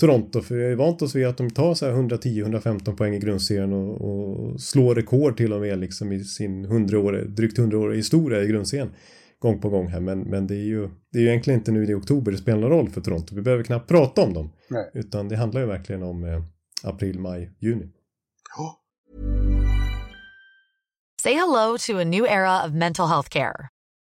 Toronto, för vi har ju vant oss vid att de tar så här 110-115 poäng i grundserien och, och slår rekord till och med liksom i sin 100 år, drygt 100 år historia i grundserien gång på gång här. Men, men det, är ju, det är ju egentligen inte nu i oktober det spelar någon roll för Toronto. Vi behöver knappt prata om dem. Nej. Utan det handlar ju verkligen om eh, april, maj, juni. Oh. Say hello to a new era of mental health care.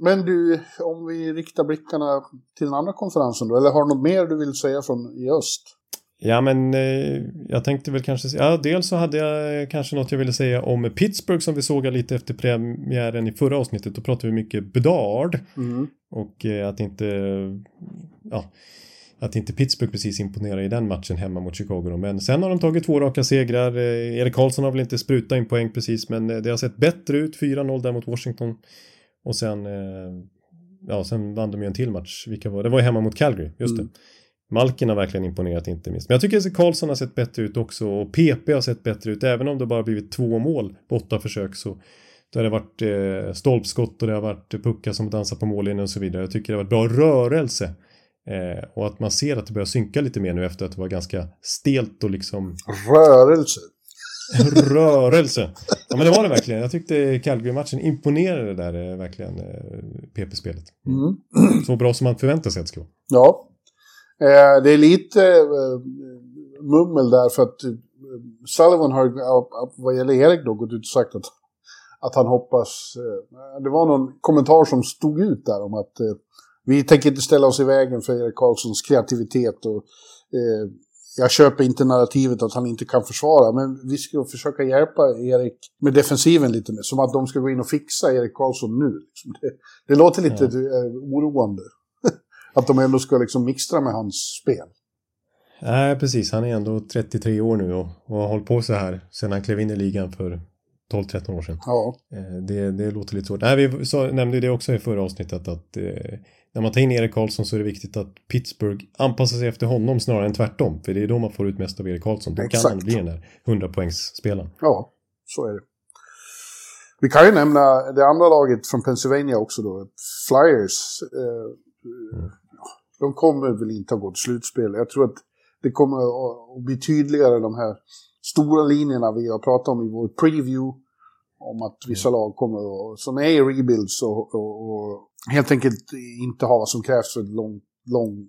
men du, om vi riktar blickarna till den andra konferensen då, eller har du något mer du vill säga från i öst? Ja, men eh, jag tänkte väl kanske, ja, dels så hade jag kanske något jag ville säga om Pittsburgh som vi såg lite efter premiären i förra avsnittet. Då pratade vi mycket Bedard mm. och eh, att inte, ja, att inte Pittsburgh precis imponerar i den matchen hemma mot Chicago. Men sen har de tagit två raka segrar. Eh, Erik Karlsson har väl inte sprutat in poäng precis, men eh, det har sett bättre ut. 4-0 där mot Washington. Och sen, eh, ja, sen vann de ju en till match. Vilka var det? var ju hemma mot Calgary, just mm. det. Malkin har verkligen imponerat inte minst. Men jag tycker att Karlsson har sett bättre ut också och PP har sett bättre ut. Även om det bara blivit två mål på åtta försök så då har det varit eh, stolpskott och det har varit puckar som dansar på mållinjen och så vidare. Jag tycker det har varit bra rörelse. Eh, och att man ser att det börjar synka lite mer nu efter att det var ganska stelt och liksom... Rörelse? Rörelse! Ja men det var det verkligen. Jag tyckte Calgary-matchen imponerade där eh, verkligen eh, PP-spelet. Mm. [CLEARS THROAT] Så bra som man förväntar sig att det ska vara. Ja, Eh, det är lite eh, mummel där för att eh, Sullivan har, vad gäller Erik då, gått ut och sagt att, att han hoppas... det var någon kommentar som stod ut där om att vi tänker inte ställa oss i vägen för Erik Karlssons kreativitet och jag köper inte narrativet att han inte kan försvara, men vi ska försöka hjälpa Erik med defensiven lite mer. Som att de ska gå in och fixa Erik Karlsson nu. Liksom. Det, det, låter lite. Eh, oroande. [LAUGHS] att de ändå ska liksom mixtra med hans spel. Nej, precis. Han är ändå 33 år nu och, och har hållit på så här sedan han klev in i ligan för 12-13 år sedan. Ja. Eh, det, det låter lite svårt. Nej, vi så, nämnde det också i förra avsnittet att eh, när man tar in Erik Karlsson så är det viktigt att Pittsburgh anpassar sig efter honom snarare än tvärtom. För det är då man får ut mest av Erik Karlsson. Då Exakt. kan han bli den där 100-poängsspelaren. Ja, så är det. Vi kan ju nämna det andra laget från Pennsylvania också då, Flyers. Eh, mm. De kommer väl inte att gå till slutspel. Jag tror att det kommer att bli tydligare de här stora linjerna vi har pratat om i vår preview. Om att vissa mm. lag kommer att, som är i rebuilds och, och, och, helt enkelt inte har vad som krävs för lång, lång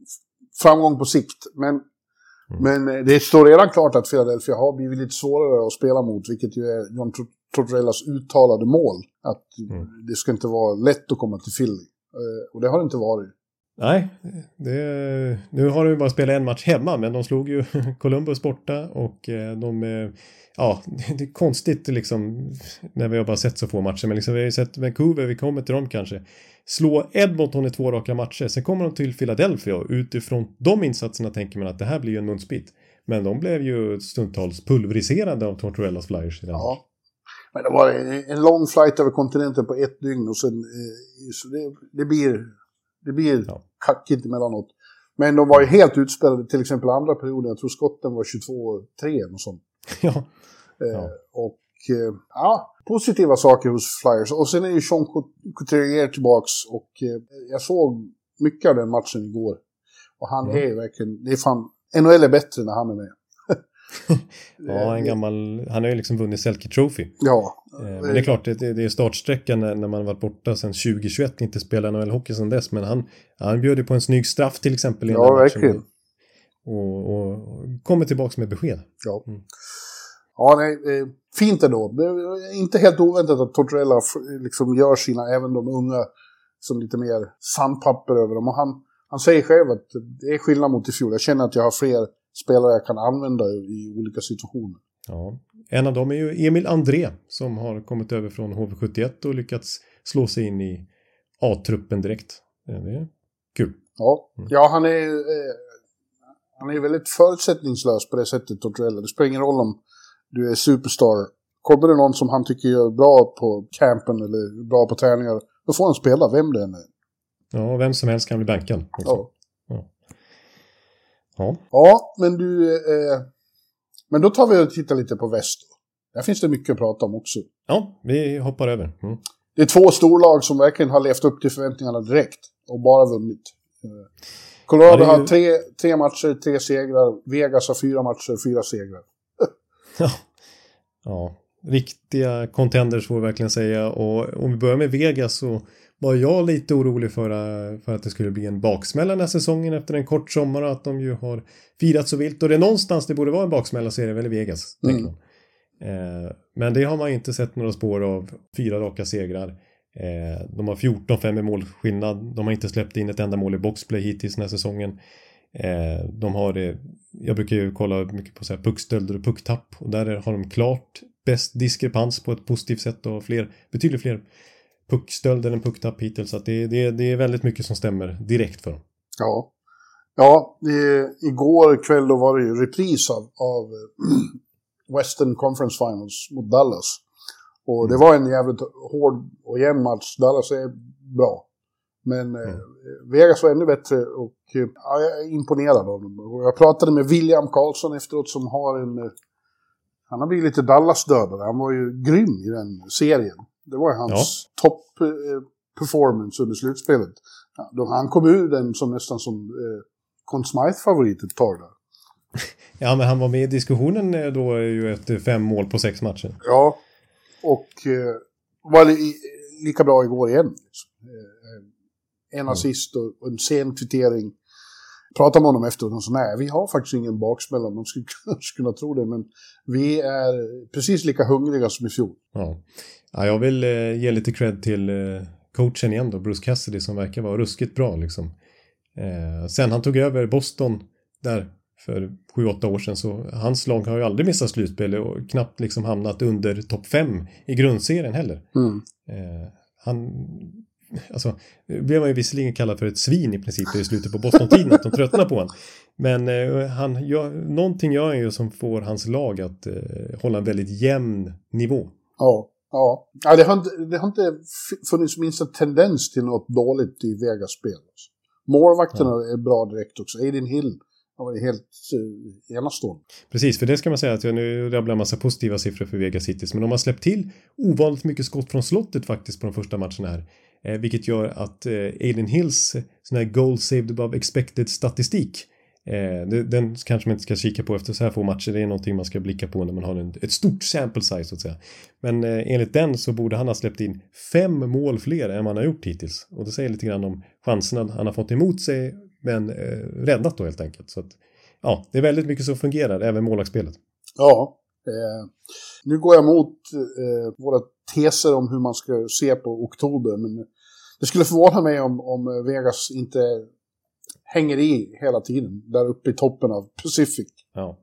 framgång på sikt. Men, mm. men eh, det står redan klart att Philadelphia har blivit lite svårare att spela mot, vilket ju är John Tortorellas uttalade mål. Att mm. det ska inte vara lätt att komma till Philly. Eh, och det har det inte varit. Nej, det, nu har de bara spelat en match hemma men de slog ju [LAUGHS] Columbus borta och eh, de ja, [LAUGHS] det är konstigt liksom när vi har bara sett så få matcher men liksom vi har ju sett Vancouver, vi kommer till dem kanske slå Edmonton i två raka matcher sen kommer de till Philadelphia och utifrån de insatserna tänker man att det här blir ju en munsbit men de blev ju stundtals pulveriserade av Tortorellas Flyers i den ja. Men det var en lång flight över kontinenten på ett dygn och sen eh, så det, det blir det blir ja. kackigt emellanåt. Men de var ju helt utspelade, till exempel andra perioden. Jag tror skotten var 22-3 och sånt. [LAUGHS] Ja. Eh, och eh, ja, positiva saker hos Flyers. Och sen är ju Sean Couturier tillbaks och eh, jag såg mycket av den matchen igår. Och han mm. är verkligen, det är fan, NHL är bättre när han är med. [LAUGHS] ja, en gammal, han har ju liksom vunnit Selke Trophy. Ja. Eh, men det är klart, det, är startsträckan när, när man varit borta sedan 2021, inte spelat NHL-hockey sedan dess. Men han, han bjöd ju på en snygg straff till exempel. I ja, verkligen. Och, och, och kommer tillbaka med besked. Ja. Mm. Ja, nej, fint ändå. Inte helt oväntat att Tortorella liksom gör sina, även de unga, som lite mer sandpapper över dem. Och han, han säger själv att det är skillnad mot i fjol. Jag känner att jag har fler spelare jag kan använda i olika situationer. Ja, en av dem är ju Emil André som har kommit över från HV71 och lyckats slå sig in i A-truppen direkt. Det är kul. Ja, mm. ja han är eh, han är väldigt förutsättningslös på det sättet, Tortorella. Det spelar ingen roll om du är superstar. Kommer det någon som han tycker gör bra på campen eller bra på träningar, då får han spela, vem det än är. Ja, vem som helst kan bli bänkad. Ja. Ja. Ja, men du... Eh, men då tar vi och tittar lite på väst. Där finns det mycket att prata om också. Ja, vi hoppar över. Mm. Det är två storlag som verkligen har levt upp till förväntningarna direkt och bara vunnit. Eh, Colorado ja, ju... har tre, tre matcher, tre segrar. Vegas har fyra matcher, fyra segrar. Ja. ja, riktiga contenders får vi verkligen säga. Och om vi börjar med Vegas så var jag lite orolig för, eh, för att det skulle bli en baksmälla den här säsongen efter en kort sommar och att de ju har firat så vilt. Och det är någonstans det borde vara en baksmälla så är det väl i Vegas. Mm. Eh, men det har man inte sett några spår av. Fyra raka segrar. Eh, de har 14-5 i målskillnad. De har inte släppt in ett enda mål i boxplay hittills den här säsongen. Eh, de har det, jag brukar ju kolla mycket på så här puckstölder och pucktapp och där har de klart bäst diskrepans på ett positivt sätt och fler, betydligt fler puckstöld än pucktapp hittills. Så att det, det, det är väldigt mycket som stämmer direkt för dem. Ja. Ja, det, igår kväll då var det ju repris av, av [CLEARS THROAT] Western Conference Finals mot Dallas. Och det mm. var en jävligt hård och jämn match. Dallas är bra. Men eh, mm. eh, Vegas var ännu bättre och eh, ja, jag är imponerad av dem. Och jag pratade med William Karlsson efteråt som har en... Eh, han har blivit lite Dallas-dödare. Han var ju grym i den serien. Det var hans ja. topp eh, performance under slutspelet. Han kom ur den som nästan som eh, Conn Smythe-favorit ett tag där. [LAUGHS] Ja, men han var med i diskussionen då ju efter fem mål på sex matcher. Ja, och eh, var li lika bra igår igen. Liksom. En assist och en sen kvittering. Pratade med honom efteråt och sa nej, vi har faktiskt ingen baksmälla. [LAUGHS] Man skulle kunna tro det, men vi är precis lika hungriga som i fjol. Ja. Ja, jag vill eh, ge lite cred till eh, coachen igen då, Bruce Cassidy som verkar vara ruskigt bra liksom. Eh, sen han tog över Boston där för 7-8 år sedan så hans lag har ju aldrig missat slutspel och knappt liksom hamnat under topp 5 i grundserien heller. Mm. Eh, han, alltså, blev man ju visserligen kallad för ett svin i princip i slutet på Boston-tiden att de tröttnar på honom. Men eh, han gör, någonting gör han ju som får hans lag att eh, hålla en väldigt jämn nivå. Ja, ja. ja det, har inte, det har inte funnits minsta tendens till något dåligt i Vegas spel. Alltså. Målvakterna ja. är bra direkt också. Aiden Hill har varit helt eh, uh, enastående. Precis, för det ska man säga att jag nu rabblar en massa positiva siffror för Vegas Cities. Men de har släppt till ovanligt mycket skott från slottet faktiskt på de första matcherna här. Eh, vilket gör att eh, Aiden Hills sån här goal saved above expected statistik Eh, den kanske man inte ska kika på efter så här få matcher. Det är någonting man ska blicka på när man har en, ett stort sample size så att säga. Men eh, enligt den så borde han ha släppt in fem mål fler än man har gjort hittills. Och det säger lite grann om chanserna han har fått emot sig men eh, räddat då helt enkelt. Så att, ja, det är väldigt mycket som fungerar, även målvaktsspelet. Ja, eh, nu går jag mot eh, våra teser om hur man ska se på oktober. Men det skulle förvåna mig om, om Vegas inte hänger i hela tiden. Där uppe i toppen av Pacific. Ja.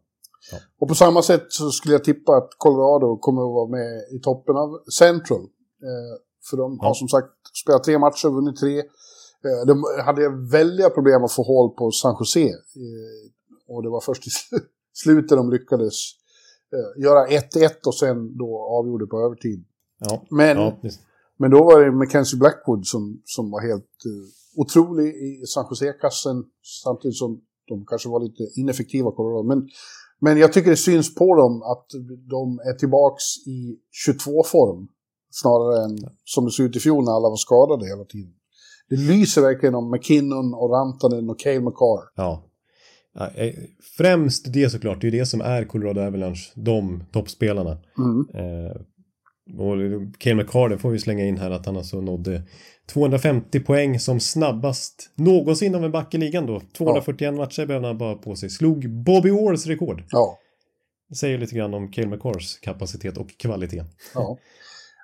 ja. Och på samma sätt så skulle jag tippa att Colorado kommer att vara med i toppen av Central. Eh, för de har ja. som sagt spelat tre matcher, vunnit tre. Eh, de hade väldiga problem att få håll på San Jose. Eh, och det var först i slutet de lyckades eh, göra 1-1 och sen då avgjorde på övertid. Ja. Men, ja, men då var det Mackenzie Blackwood som, som var helt eh, otrolig i San Jose-kassen samtidigt som de kanske var lite ineffektiva Colorado. Men, men jag tycker det syns på dem att de är tillbaks i 22-form snarare än som det såg ut i fjol när alla var skadade hela tiden. Det lyser verkligen om McKinnon och Rantanen och Cale McCarr. Ja. Eh, främst det såklart, det är det som är Colorado Avalanche, de toppspelarna. Mm. Eh, och Cale McCarr, det får vi slänga in här att han alltså nådde 250 poäng som snabbast någonsin av en back i ligan då. 241 ja. matcher behövde han bara på sig. Slog Bobby Orrs rekord. Ja. Det säger lite grann om Cale McCars kapacitet och kvalitet. Ja.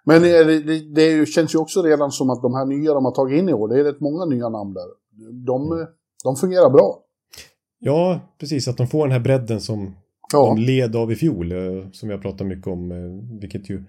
Men det, det, känns ju också redan som att de här nya de har tagit in i år, det är rätt många nya namn där. De, mm. de fungerar bra. Ja, precis. Att de får den här bredden som ja. de led av i fjol. Eh, som jag pratar mycket om. Eh, vilket ju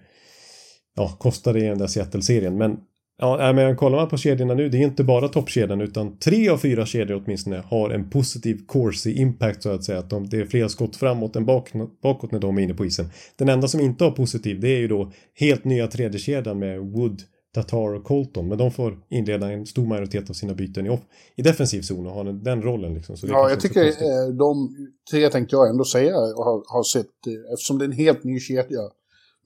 ja, kostade i den där Seattle-serien. Men Ja, men kollar man på kedjorna nu, det är inte bara toppkedjan utan tre av fyra kedjor åtminstone har en positiv Corsi impact så att säga. Att de, det är fler skott framåt än bak, bakåt när de är inne på isen. Den enda som inte har positiv det är ju då helt nya tredjekedjan med Wood, Tatar och Colton. Men de får inleda en stor majoritet av sina byten i, off, i defensiv zon och ha den, den rollen. Liksom. Så ja, jag tycker eh, de tre tänkte jag ändå säga och har, har sett, eh, eftersom det är en helt ny kedja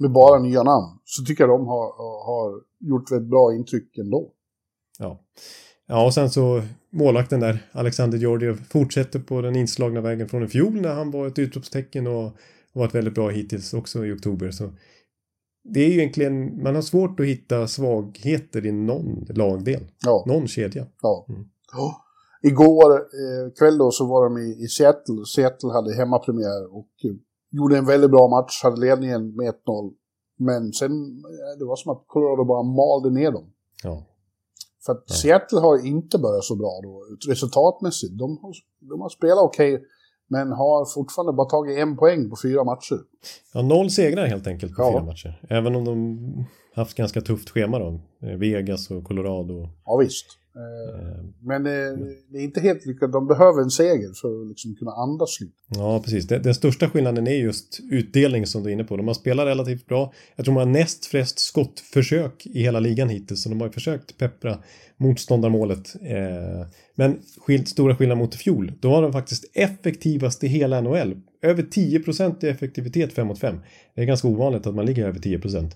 med bara nya namn, så tycker jag de har, har gjort ett bra intryck ändå. Ja. Ja, och sen så målvakten där, Alexander Georgiev, fortsätter på den inslagna vägen från i fjol när han var ett utropstecken och varit väldigt bra hittills också i oktober. Så det är ju egentligen, man har svårt att hitta svagheter i någon lagdel. Ja. Någon kedja. Ja. Mm. ja. Igår eh, kväll då så var de i, i Seattle. Seattle hade hemmapremiär och gjorde en väldigt bra match, hade ledningen med 1-0. Men sen, eh, det var som att Colorado bara malde ner dem. Ja. För att ja. Seattle har inte börjat så bra då, resultatmässigt. De har, de har spelat okej, okay, men har fortfarande bara tagit en poäng på fyra matcher. Ja, noll segrar helt enkelt på ja. fyra matcher. Även om de haft ganska tufft schema då. Eh, Vegas och Colorado. Ja, visst. Eh, men eh, det är inte helt lyckat. De behöver en seger för att liksom kunna andas lite. Ja, precis. Den, största skillnaden är just utdelning som du är inne på. De har spelat relativt bra. Jag tror de har näst flest skottförsök i hela ligan hittills. Så de har ju försökt peppra motståndarmålet. Men stora skillnad mot i fjol. Då var de faktiskt effektivast i hela NHL. Över 10% i effektivitet 5 mot 5. Det är ganska ovanligt att man ligger över 10%.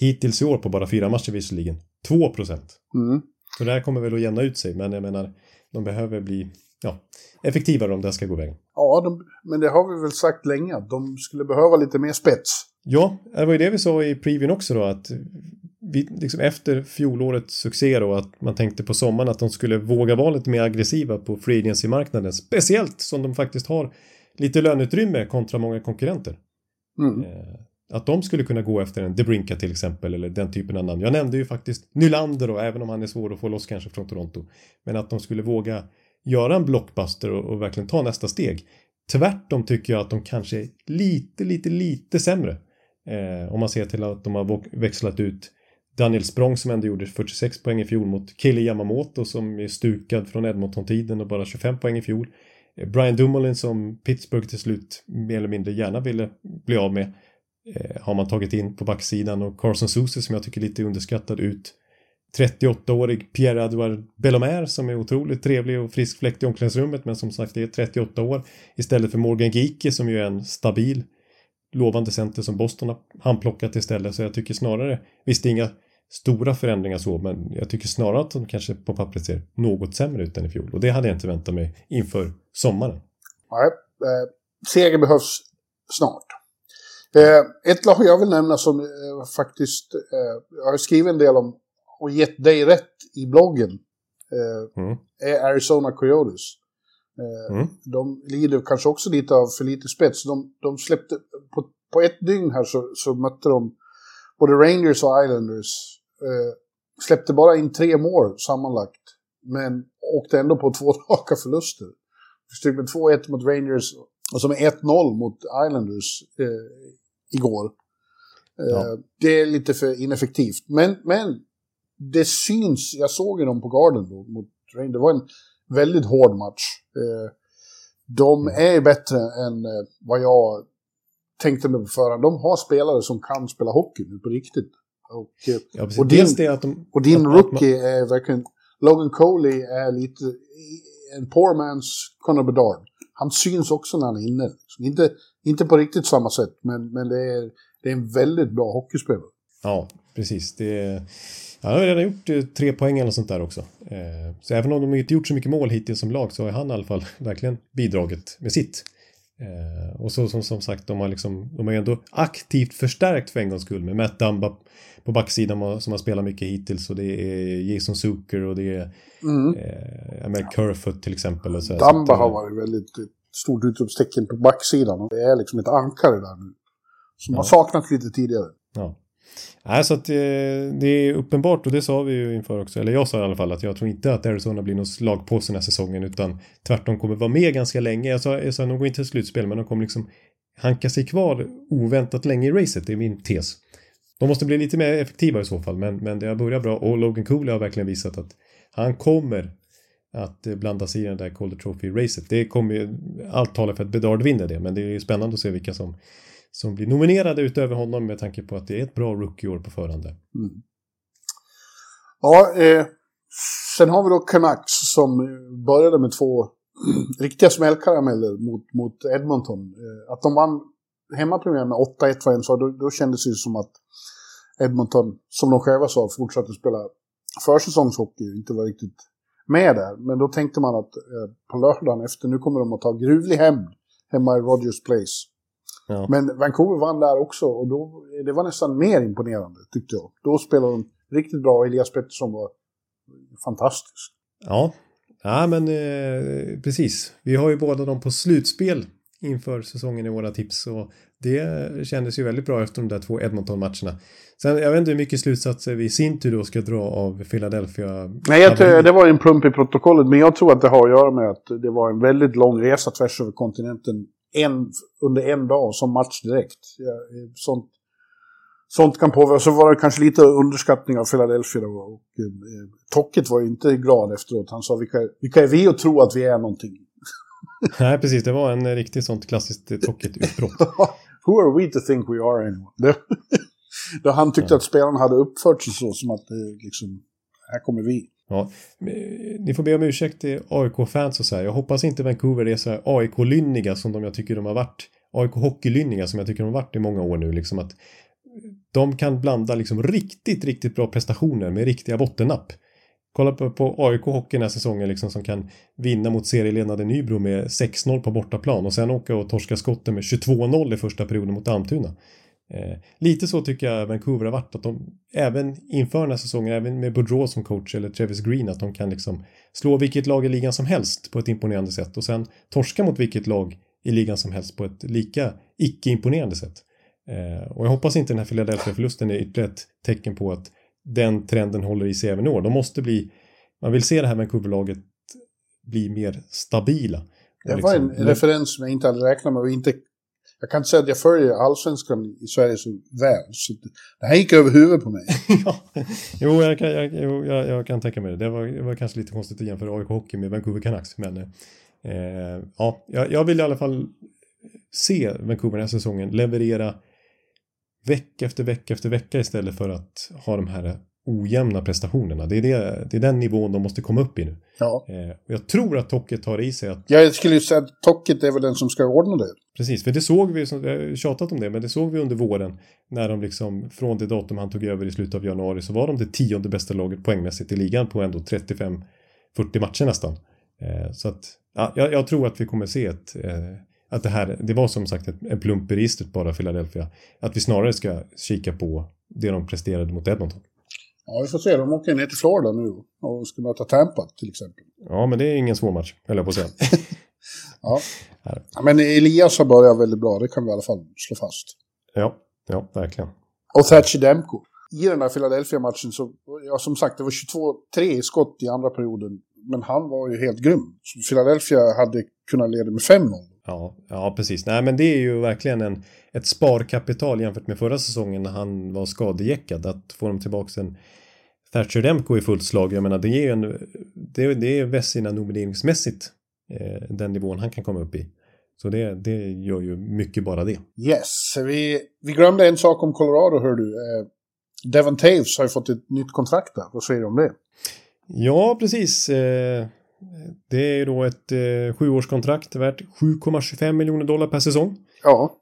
Hittills i år på bara fyra matcher visserligen. 2%. Mm. Så det här kommer väl att jämna ut sig, men jag menar, de behöver bli ja, effektivare om det ska gå vägen. Ja, de, men det har vi väl sagt länge, att de skulle behöva lite mer spets. Ja, det var ju det vi sa i previewn också då, att vi, liksom efter fjolårets succé då, att man tänkte på sommaren att de skulle våga vara lite mer aggressiva på free agency-marknaden. Speciellt som de faktiskt har lite löneutrymme kontra många konkurrenter. Mm. Att de skulle kunna gå efter en Debrinka till exempel eller den typen av namn. Jag nämnde ju faktiskt Nylander och även om han är svår att få loss kanske från Toronto. Men att de skulle våga göra en blockbuster och, och verkligen ta nästa steg. Tvärtom tycker jag att de kanske är lite, lite, lite sämre. Eh, om man ser till att de har växlat ut Daniel Språng som ändå gjorde 46 poäng i fjol mot Kili Yamamoto som är stukad från Edmonton-tiden och bara 25 poäng i fjol. Eh, Brian Dumoulin som Pittsburgh till slut mer eller mindre gärna ville bli av med Eh, har man tagit in på backsidan och Carson Sousa som jag tycker är lite underskattad ut 38-årig Pierre-Edouard Bellomer som är otroligt trevlig och frisk fläkt i omklädningsrummet men som sagt är 38 år istället för Morgan Geeke som ju är en stabil lovande center som Boston har handplockat istället så jag tycker snarare, visst inga stora förändringar så men jag tycker snarare att de kanske på pappret ser något sämre ut än i fjol och det hade jag inte väntat mig inför sommaren. Nej, eh, seger behövs snart. Eh, ett lag jag vill nämna som eh, faktiskt, eh, jag har skrivit en del om och gett dig rätt i bloggen eh, mm. är Arizona Coyotes. Eh, mm. De lider kanske också lite av för lite spets. De, de släppte, på, på ett dygn här så, så mötte de både Rangers och Islanders. Eh, släppte bara in tre mål sammanlagt. Men åkte ändå på [LAUGHS] två raka förluster. Stod med 2-1 mot Rangers och så med 1-0 mot Islanders eh, igår. Ja. Det är lite för ineffektivt. Men, men det syns, jag såg ju dem på Garden då, mot Rain. Det var en väldigt hård match. Eh, de mm. är bättre än eh, vad jag tänkte mig på förhand. De har spelare som kan spela hockey nu på riktigt. Och, eh, ja, och din, de, och din att, rookie att man... är verkligen... Logan Coley är lite en poor man's Conor Bedard. Han syns också när han är inne. Inte, inte på riktigt samma sätt, men, men det, är, det är en väldigt bra hockeyspelare. Ja, precis. Det är han har redan gjort eh, tre poäng eller sånt där också. Eh, så även om de inte gjort så mycket mål hittills som lag så har han i alla fall [LAUGHS] verkligen bidragit med sitt. Eh, och så som, som sagt, de har, liksom, de har ändå aktivt förstärkt för en gångs skull med Matt Dumba på backsidan som har spelat mycket hittills och det är Jason Zucker och det är mm. eh, Kerfoot till exempel. Och så, Dumba har varit väldigt stort utropstecken på backsidan och det är liksom ett ankare där nu. Som ja. har saknat lite tidigare. Ja. Nej, så att det, eh, det är uppenbart och det sa vi ju inför också, eller jag sa i alla fall att jag tror inte att Arizona blir någon slagpåse den här säsongen utan tvärtom kommer vara med ganska länge. Jag sa, jag sa de går inte till slutspel men de kommer liksom hanka sig kvar oväntat länge i racet, det är min tes. De måste bli lite mer effektiva i så fall, men, men det har börjat bra och Logan Cooley har verkligen visat att han kommer att eh, blanda sig i den där Calder Trophy-racet. Det kommer ju, allt talar för att Bedard vinner det, men det är ju spännande att se vilka som som blir nominerade utöver honom med tanke på att det är ett bra rookie-år på förhand. Mm. Ja, eh, sen har vi då Canucks som började med två [CLEARS THROAT] riktiga smällkarameller mot, mot Edmonton. Eh, att de vann hemmapremiären med 8-1 var en sak, då, då kändes det som att Edmonton, som de själva sa, fortsatte spela försäsongshockey, inte var riktigt med där. Men då tänkte man att eh, på lördagen efter, nu kommer de att ta gruvlig hämnd hemma i Rogers Place. Ja. Men Vancouver vann där också och då, det var nästan mer imponerande tyckte jag. Då spelade de riktigt bra och Elias Pettersson var fantastisk. Ja, ja men eh, precis. Vi har ju båda dem på slutspel inför säsongen i våra tips och det kändes ju väldigt bra efter de där två Edmonton-matcherna. Sen, jag vet inte hur mycket slutsatser vi i sin tur då ska dra av Philadelphia. Nej, jag, det var en plump i protokollet, men jag tror att det har att göra med att det var en väldigt lång resa tvärs över kontinenten en, under en dag som match direkt. Ja, sånt, sånt kan påverka. Så var det kanske lite underskattning av Philadelphia. Då, och, eh, Tocket var ju inte glad efteråt. Han sa vilka, vilka är vi att tro att vi är någonting? [LAUGHS] Nej, precis. Det var en riktigt sånt klassiskt Tocket-utbrott. [LAUGHS] Who are we to think we are anymore? [LAUGHS] Då han tyckte ja. att spelarna hade uppfört sig så som att eh, liksom, här kommer vi. Ja, ni får be om ursäkt till AIK-fans och så här. Jag hoppas inte Vancouver är så här AIK-lynniga som de jag tycker de har varit. AIK-hockeylynniga som jag tycker de har varit i många år nu. Liksom att de kan blanda liksom riktigt, riktigt bra prestationer med riktiga bottennapp. Kolla på, på AIK Hockey den här säsongen liksom som kan vinna mot serieledande Nybro med 6-0 på bortaplan och sen åka och torska skotten med 22-0 i första perioden mot Almtuna. Eh, lite så tycker jag Vancouver har varit att de även inför den här säsongen, även med Boudreau som coach eller Travis Green, att de kan liksom slå vilket lag i ligan som helst på ett imponerande sätt och sen torska mot vilket lag i ligan som helst på ett lika icke-imponerande sätt. Eh, och jag hoppas inte den här Philadelphia-förlusten är ytterligare ett tecken på att den trenden håller i sig även i år. De måste bli, man vill se det här Vancouver-laget bli mer stabila. Det var en liksom- referens som jag inte hade räknat med. Och inte, jag kan inte säga att jag följer allsvenskan i Sverige så väl. Så det, här gick över huvudet på mig. [LAUGHS] ja. Jo, jag kan, jag, jag, jag kan tänka mig det. Det var, det var kanske lite konstigt att jämföra AIK Hockey med Vancouver Canucks. Men eh, ja, jag, jag vill i alla fall se Vancouver den här säsongen leverera vecka efter vecka efter vecka istället för att ha de här ojämna prestationerna. Det är, det, det är den nivån de måste komma upp i nu. Ja. Eh, jag tror att Tocket har i sig att Jag skulle ju säga att Tocket är väl den som ska ordna det. Precis, för det såg vi, som- jag har tjatat om det, men det såg vi under våren när de liksom från det datum han tog över i slutet av januari så var de det tionde bästa laget poängmässigt i ligan på ändå 35-40 matcher nästan. Eh, så att ja, jag, jag tror att vi kommer se ett, eh, att det här, det var som sagt ett, en plump i registret bara Philadelphia. Att vi snarare ska kika på det de presterade mot Edmonton. Ja, vi får se. De åker ner till Florida nu och ska möta Tampa till exempel. Ja, men det är ingen svår match, höll jag på att säga. [LAUGHS] Ja. ja men Elias har börjat väldigt bra, det kan vi i alla fall slå fast. ja, ja, verkligen. Och Thatcher Demko. I den här Philadelphia-matchen så, ja som sagt, det var 22-3 i skott i andra perioden. Men han var ju helt grym. Så Philadelphia hade kunnat leda med 5-0. Ja, ja, precis. Nej, men det är ju verkligen en, ett sparkapital jämfört med förra säsongen när han var skadejäckad. Att få dem tillbaka en Thatcher Demko i fullt slag. Jag menar, det är ju en, det, det är Vessina nomineringsmässigt eh, den nivån han kan komma upp i. Så det, det gör ju mycket bara det. Yes, vi, vi glömde en sak om Colorado, hör du. Eh, Devon Taves har ju fått ett nytt kontrakt där. Vad säger du om det? Ja, precis. Eh, det är då ett eh, sjuårskontrakt värt 7,25 miljoner dollar per säsong. Ja,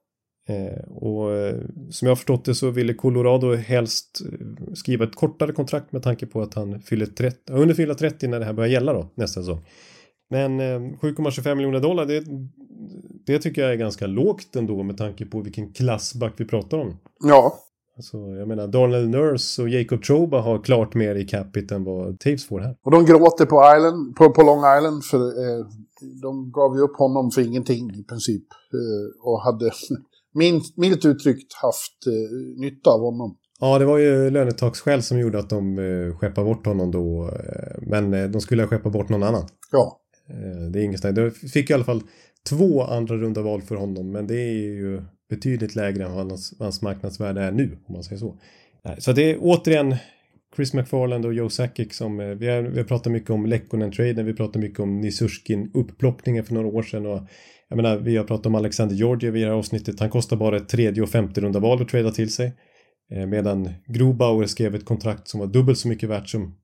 Eh, och eh, som jag har förstått det så ville Colorado helst eh, skriva ett kortare kontrakt med tanke på att han fyller 30, han hunnit fylla 30 när det här börjar gälla då nästa säsong. Men eh, 7,25 miljoner dollar det, det tycker jag är ganska lågt ändå med tanke på vilken klassback vi pratar om. ja. Alltså, jag menar, Darnell Nurse och Jacob Troba har klart mer i capita än vad Taves får här. Och de gråter på, Island, på, på Long Island för eh, de gav ju upp honom för ingenting i princip. Eh, och hade [LAUGHS] milt uttryckt haft eh, nytta av honom. Ja, det var ju lönetaksskäl som gjorde att de eh, skeppade bort honom då. Eh, men eh, de skulle ha skeppat bort någon annan. Ja, Eh, Det är inget snack. De fick i alla fall två andra runda val för honom. Men det är ju betydligt lägre än vad hans, hans marknadsvärde är nu. Om man säger så. Så det är återigen Chris McFarland och Joe Sakic som eh, vi har, vi har pratat mycket om Lekkonen-traden. Vi pratar mycket om Nisurskin upploppningen för några år sedan. Och jag menar, vi har pratat om Alexander Georgiev i det här avsnittet. Han kostar bara ett tredje och femte runda val att trada till sig. Eh, Medan Grubauer skrev ett kontrakt som var dubbelt så mycket värt som,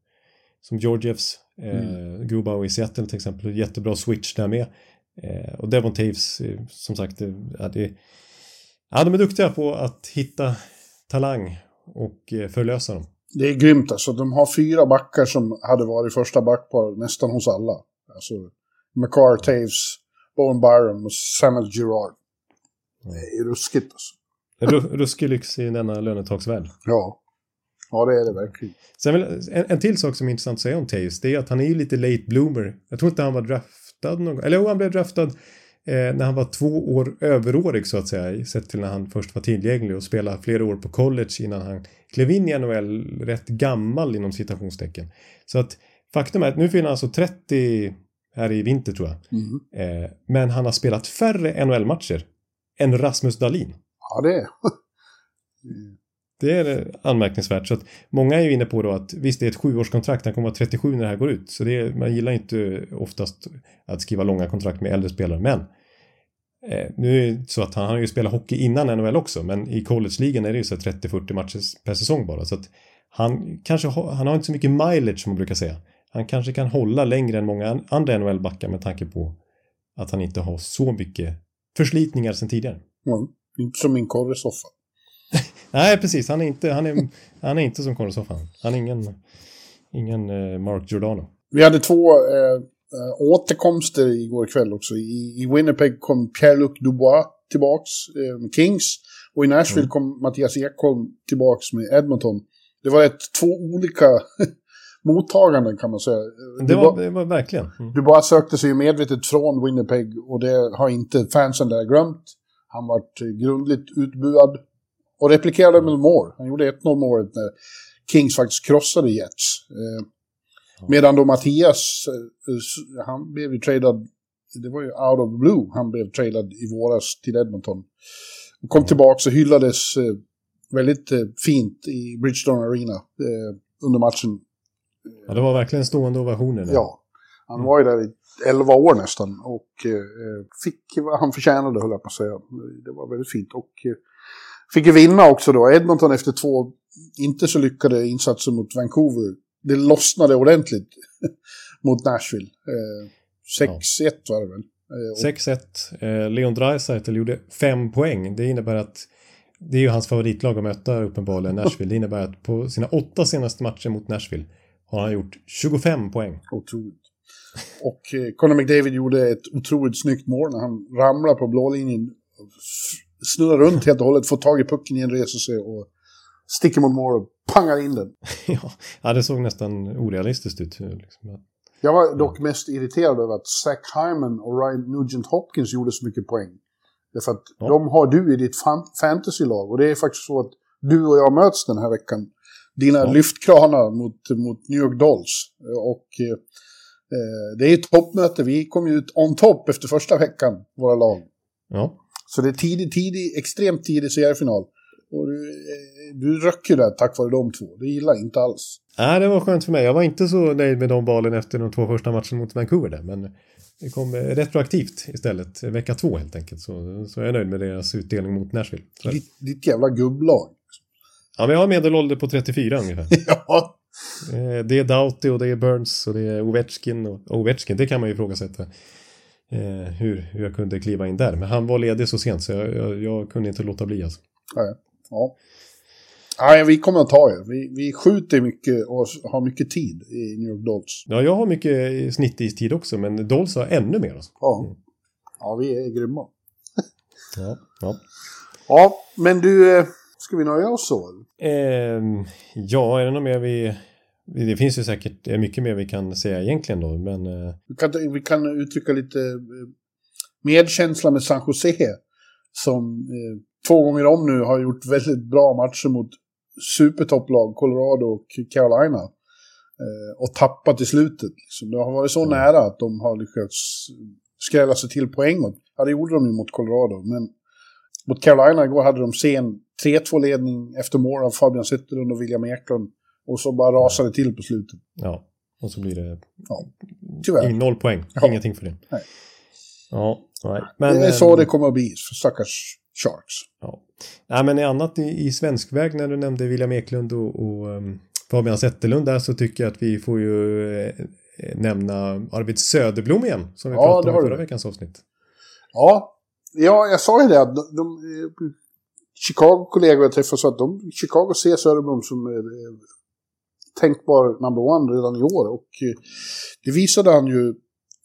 som Georgievs. Eh, Grubauer i Seattle till exempel. Jättebra switch där med. Eh, och Devon Taves, som sagt, det, ja, det, ja, de är duktiga på att hitta talang och eh, förlösa dem. det är grymt alltså. De har fyra backar som hade varit första backpar nästan hos alla. Alltså McCarr, Taves, Bowen Byron och Samuel Girard. Det är ruskigt alltså. Ruskig lyx i denna lönetaksvärld. Ja. Ja, det är det verkligen. Sen vill, en, en till sak som är intressant att säga om Taves, det är att han är ju lite late bloomer. Jag tror inte han var draftad någon Eller jo, han blev draftad när han var två år överårig så att säga. Sett till när han först var tillgänglig och spelade flera år på college innan han klev in i NHL rätt gammal inom citationstecken. Så att faktum är att nu fyller han alltså 30 här i vinter tror jag. Mm. Eh, men han har spelat färre NHL-matcher än Rasmus Dahlin. Ja, det är [LAUGHS] Det är anmärkningsvärt. Så att många är ju inne på då att visst det är ett sjuårskontrakt, han kommer vara 37 när det här går ut. Så det är, man gillar inte oftast att skriva långa kontrakt med äldre spelare. Men eh, nu är det så att han har ju spelat hockey innan NHL också. Men i college-ligan är det ju så 30-40 matcher per säsong bara. Så att han kanske ha, han har inte så mycket mileage som man brukar säga. Han kanske kan hålla längre än många andra NHL-backar med tanke på att han inte har så mycket förslitningar sedan tidigare. Mm. inte som min korresoffa. Nej, precis. Han är inte, han är, han är inte som Korsoffan. Han är ingen, ingen eh, Mark Giordano. Vi hade två eh, återkomster igår kväll också. I, I Winnipeg kom Pierre-Luc Dubois tillbaks eh, med Kings. Och i Nashville kom Mattias Ekholm tillbaks med Edmonton. Det var ett, två olika [LAUGHS] mottaganden kan man säga. Det var, det var verkligen. Mm. Dubois sökte sig medvetet från Winnipeg och det har inte fansen där glömt. Han vart grundligt utbuad och replikerade med mål. Han gjorde 1-0 målet när Kings faktiskt krossade Jets. Eh, medan då Mattias, eh, s- han blev ju tradad det var ju out of blue han blev tradad i våras till Edmonton. Och kom tillbaka och hyllades eh, väldigt eh, fint i Bridgestone Arena eh, under matchen. Ja, det var verkligen stående ovationer. Ja, han var ju där i 11 år nästan och eh, fick vad han förtjänade höll jag på att säga. Det var väldigt fint och eh, fick ju vinna också då. Edmonton efter två inte så lyckade insatser mot Vancouver. Det lossnade ordentligt [LAUGHS] mot Nashville. Eh, 6-1 var det väl. Eh, och 6-1. Eh, Leon Draisaitl gjorde fem poäng. Det innebär att det är ju hans favoritlag att möta uppenbarligen Nashville. Det innebär att på sina åtta senaste matcher mot Nashville har han gjort 25 poäng. Otroligt. Och eh, Conor McDavid gjorde ett otroligt snyggt mål när han ramlar på blålinjen. Snurrar runt helt och hållet, får tag i pucken igen, reser sig och sticker mot mål och pangar in den. [LAUGHS] ja, det såg nästan orealistiskt ut. Liksom. Jag var dock mest irriterad över att Zach Hyman och Ryan Nugent Hopkins gjorde så mycket poäng. Därför att Ja. de har du i ditt fan fantasylag. Och det är faktiskt så att du och jag möts den här veckan. Dina Ja. lyftkranar mot, mot New York Dolls. Och eh, eh, det är ett toppmöte. Vi kom ju ut on top efter första veckan, våra lag. Ja. Så det är tidig, tidig, extremt tidig seriefinal. Och du, eh, du ju där tack vare de två. Det gillar jag inte alls. Nej, det var skönt för mig. Jag var inte så nöjd med de valen efter de två första matcherna mot Vancouver där, men det kom eh, retroaktivt istället, vecka två helt enkelt. Så, så är jag nöjd med deras utdelning mot Nashville. Ditt, ditt jävla gubblag. ja, men jag har medelålder på 34 ungefär. [LAUGHS] ja. Eh, Det är Doughty och det är Burns och det är Ovechkin. Och Ovechkin, det kan man ju ifrågasätta. Eh, hur, hur jag kunde kliva in där. Men han var ledig så sent så jag, jag, jag kunde inte låta bli alltså. Ja. ja. Nej, vi kommer att ta er. Vi, vi skjuter mycket och har mycket tid i New York Dolls. Ja, jag har mycket snittistid också, men Dolls har ännu mer. Alltså. Ja. ja, vi är grymma. [LAUGHS] Ja, ja. Ja, men du, eh, ska vi nöja oss så? Ehm, ja, är det något mer vi... Det finns ju säkert mycket mer vi kan säga egentligen då, men... eh, Vi kan, vi kan uttrycka lite eh, medkänsla med San Jose. Som eh, två gånger om nu har gjort väldigt bra matcher mot supertopplag, Colorado och Carolina. Och tappat i slutet. Liksom. Det har varit så nära att de har lyckats skrälla sig till poäng. Ja, det gjorde de ju mot Colorado. Men mot Carolina igår hade de sen 3-2-ledning efter mål av Fabian Zetterlund och William Eklund. Och så bara rasade det till på slutet. ja, och så blir det Ja, tyvärr. noll poäng. Ja. Ingenting för det. Nej. Ja, nej. Men, det är så ehm, det kommer att bli för stackars Sharks. Ja. Nej, men i annat i, i svensk väg när du nämnde William Eklund och, och um, Fabian Zetterlund där så tycker jag att vi får ju eh, nämna Arvid Söderblom igen som vi Ja, pratade det om i förra veckans avsnitt. Ja, ja jag sa ju det att de, de eh, Chicago-kollegor jag träffade sa att de, Chicago ser Söderblom som eh, tänkbar number one redan i år. Och eh, det visade han ju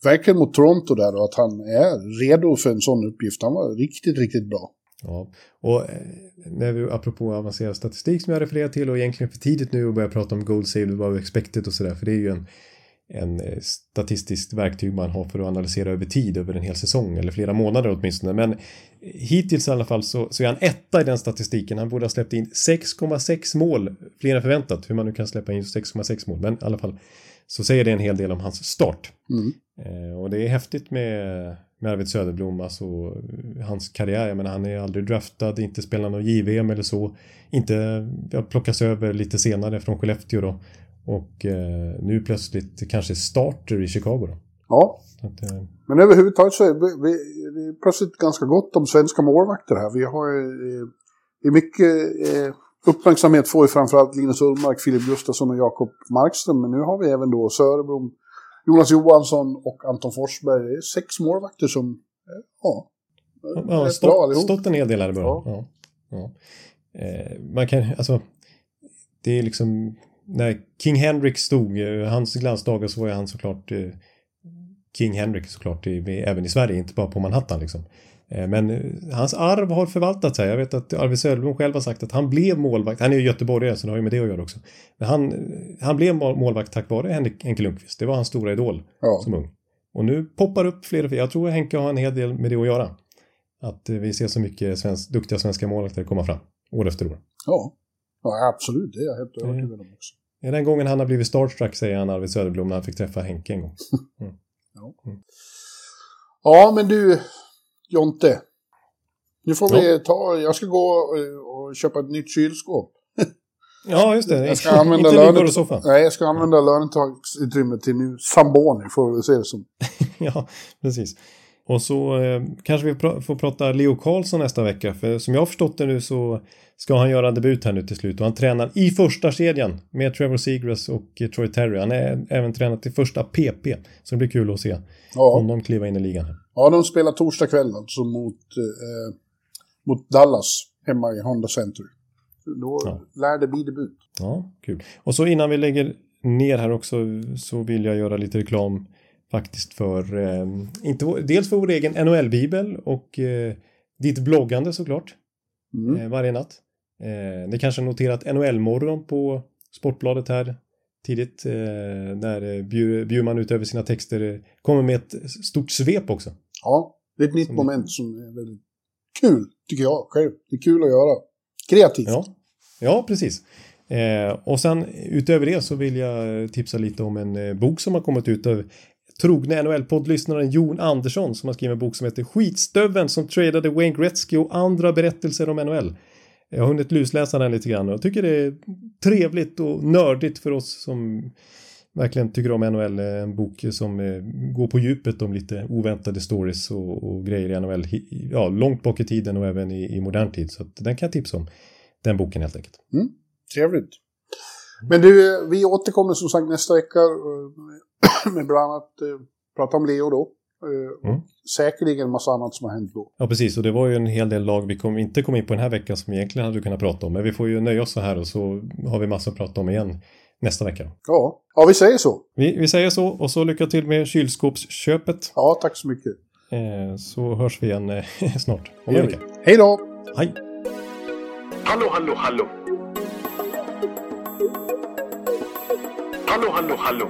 verkligen mot Toronto där och att han är redo för en sån uppgift. Han var riktigt, riktigt bra. Ja, och eh, när vi, apropå avancerad statistik som jag refererar till och egentligen för tidigt nu att börja prata om goal save above expected och sådär för det är ju en, en eh, statistiskt verktyg man har för att analysera över tid över en hel säsong eller flera månader åtminstone men hittills i alla fall så, så är han etta i den statistiken han borde ha släppt in 6,6 mål fler än förväntat hur man nu kan släppa in 6,6 mål men i alla fall så säger det en hel del om hans start Mm. Eh, och det är häftigt med, med Arvid Söderblom, alltså eh, hans karriär. Jag menar, han är aldrig draftad, inte spelat någon JVM eller så. Inte, plockas över lite senare från Skellefteå då. Och eh, nu plötsligt kanske starter i Chicago då. Ja, Att, eh, men överhuvudtaget så är vi, det är plötsligt ganska gott om svenska målvakter här. Vi har eh, mycket eh, uppmärksamhet får ju framförallt Linus Ullmark, Filip Gustafsson och Jakob Markström. Men nu har vi även då Söderblom, Jonas Johansson och Anton Forsberg. Det är sex målvakter som, eh, ja, ja, bra allihop. stått en hel del här i början. Ja. Ja. Ja. Eh, man kan, alltså, det är liksom, när King Henrik stod, eh, hans glansdagar så var ju han såklart eh, King Henrik såklart, även i Sverige, inte bara på Manhattan liksom. Eh, Men hans arv har förvaltat sig. Jag vet att Arvid Söderblom själv har sagt att han blev målvakt. Han är ju göteborgare så det har ju med det att göra också. Men han, han blev mål- målvakt tack vare Henrik Henke Lundqvist. Det var hans stora idol Ja. som ung. Och nu poppar upp fler och fler. Jag tror Henke har en hel del med det att göra. Att vi ser så mycket svensk, duktiga svenska målvakter komma fram. År efter år. Ja. Ja, absolut. Det är jag helt övertygad om också. Är den gången han har blivit starstruck säger han Arvid Söderblom när han fick träffa Henke en gång. [LAUGHS] Ja, men du, Jonte. Nu får Ja. vi ta, jag ska gå och, och köpa ett nytt kylskåp. [LAUGHS] Ja, just det. Jag ska [LAUGHS] använda Inte lönet- soffan. Nej, jag ska använda lönetagsutrymmet till nu Samboni, får vi se det som. Ja, precis. Och så eh, kanske vi pr- får prata Leo Karlsson nästa vecka. För som jag har förstått det nu så ska han göra debut här nu till slut. Och han tränar i första kedjan med Trevor Seagrass och Troy Terry. Han är även tränat i första PP. Så det blir kul att se Ja, honom kliva in i ligan. här. ja de spelar torsdag kväll alltså mot, eh, mot Dallas hemma i Honda Center. Då Ja. lär det bli debut. Ja, kul. Och så innan vi lägger ner här också så vill jag göra lite reklam faktiskt för, eh, inte, dels för vår egen NHL-bibel och eh, ditt bloggande såklart. Mm. eh, varje natt. Eh, ni kanske noterat NHL-morgon på Sportbladet här tidigt. Eh, där eh, Bjur- Bjurman utöver sina texter eh, kommer med ett stort svep också. Ja, det är ett nytt Som- moment som är väldigt kul, tycker jag själv. Det är kul att göra. Kreativt. Ja, ja precis. Eh, och sen utöver det så vill jag tipsa lite om en eh, bok som har kommit ut av trogna NHL-poddlyssnaren Jon Andersson som har skrivit en bok som heter Skitstöveln som tradade Wayne Gretzky och andra berättelser om NHL. Jag har hunnit lusläsa den lite grann och tycker det är trevligt och nördigt för oss som verkligen tycker om NHL. En bok som eh, går på djupet om lite oväntade stories och, och grejer i NHL. Ja, långt bak i tiden och även i, i modern tid. Så att den kan jag tipsa om. Den boken helt enkelt. Mm, trevligt. Men du, eh, vi återkommer som sagt nästa vecka [CLEARS THROAT] med bland annat eh, prata om Leo då. Eh, Mm. Säkerligen en massa annat som har hänt då. Ja, precis. Och det var ju en hel del lag vi kom, inte kom in på den här veckan som egentligen hade kunnat prata om. Men vi får ju nöja oss så här och så har vi massor att prata om igen nästa vecka. Ja, ja vi säger så. Vi, vi säger så och så lycka till med kylskåpsköpet. Ja, tack så mycket. Eh, så hörs vi igen eh, [LAUGHS] snart. Om en vecka. Hej då! Hej! Hallå, hallå, hallå. Hallå, hallå, hallå.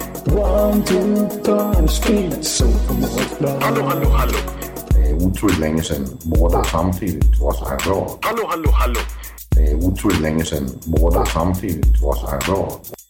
One, two, speed, so. Det er utroligt længe siden mor, der samtidig trods har råd. Hallå, hallå, hallå. Det er utroligt længe siden mor, der samtidig trods har råd.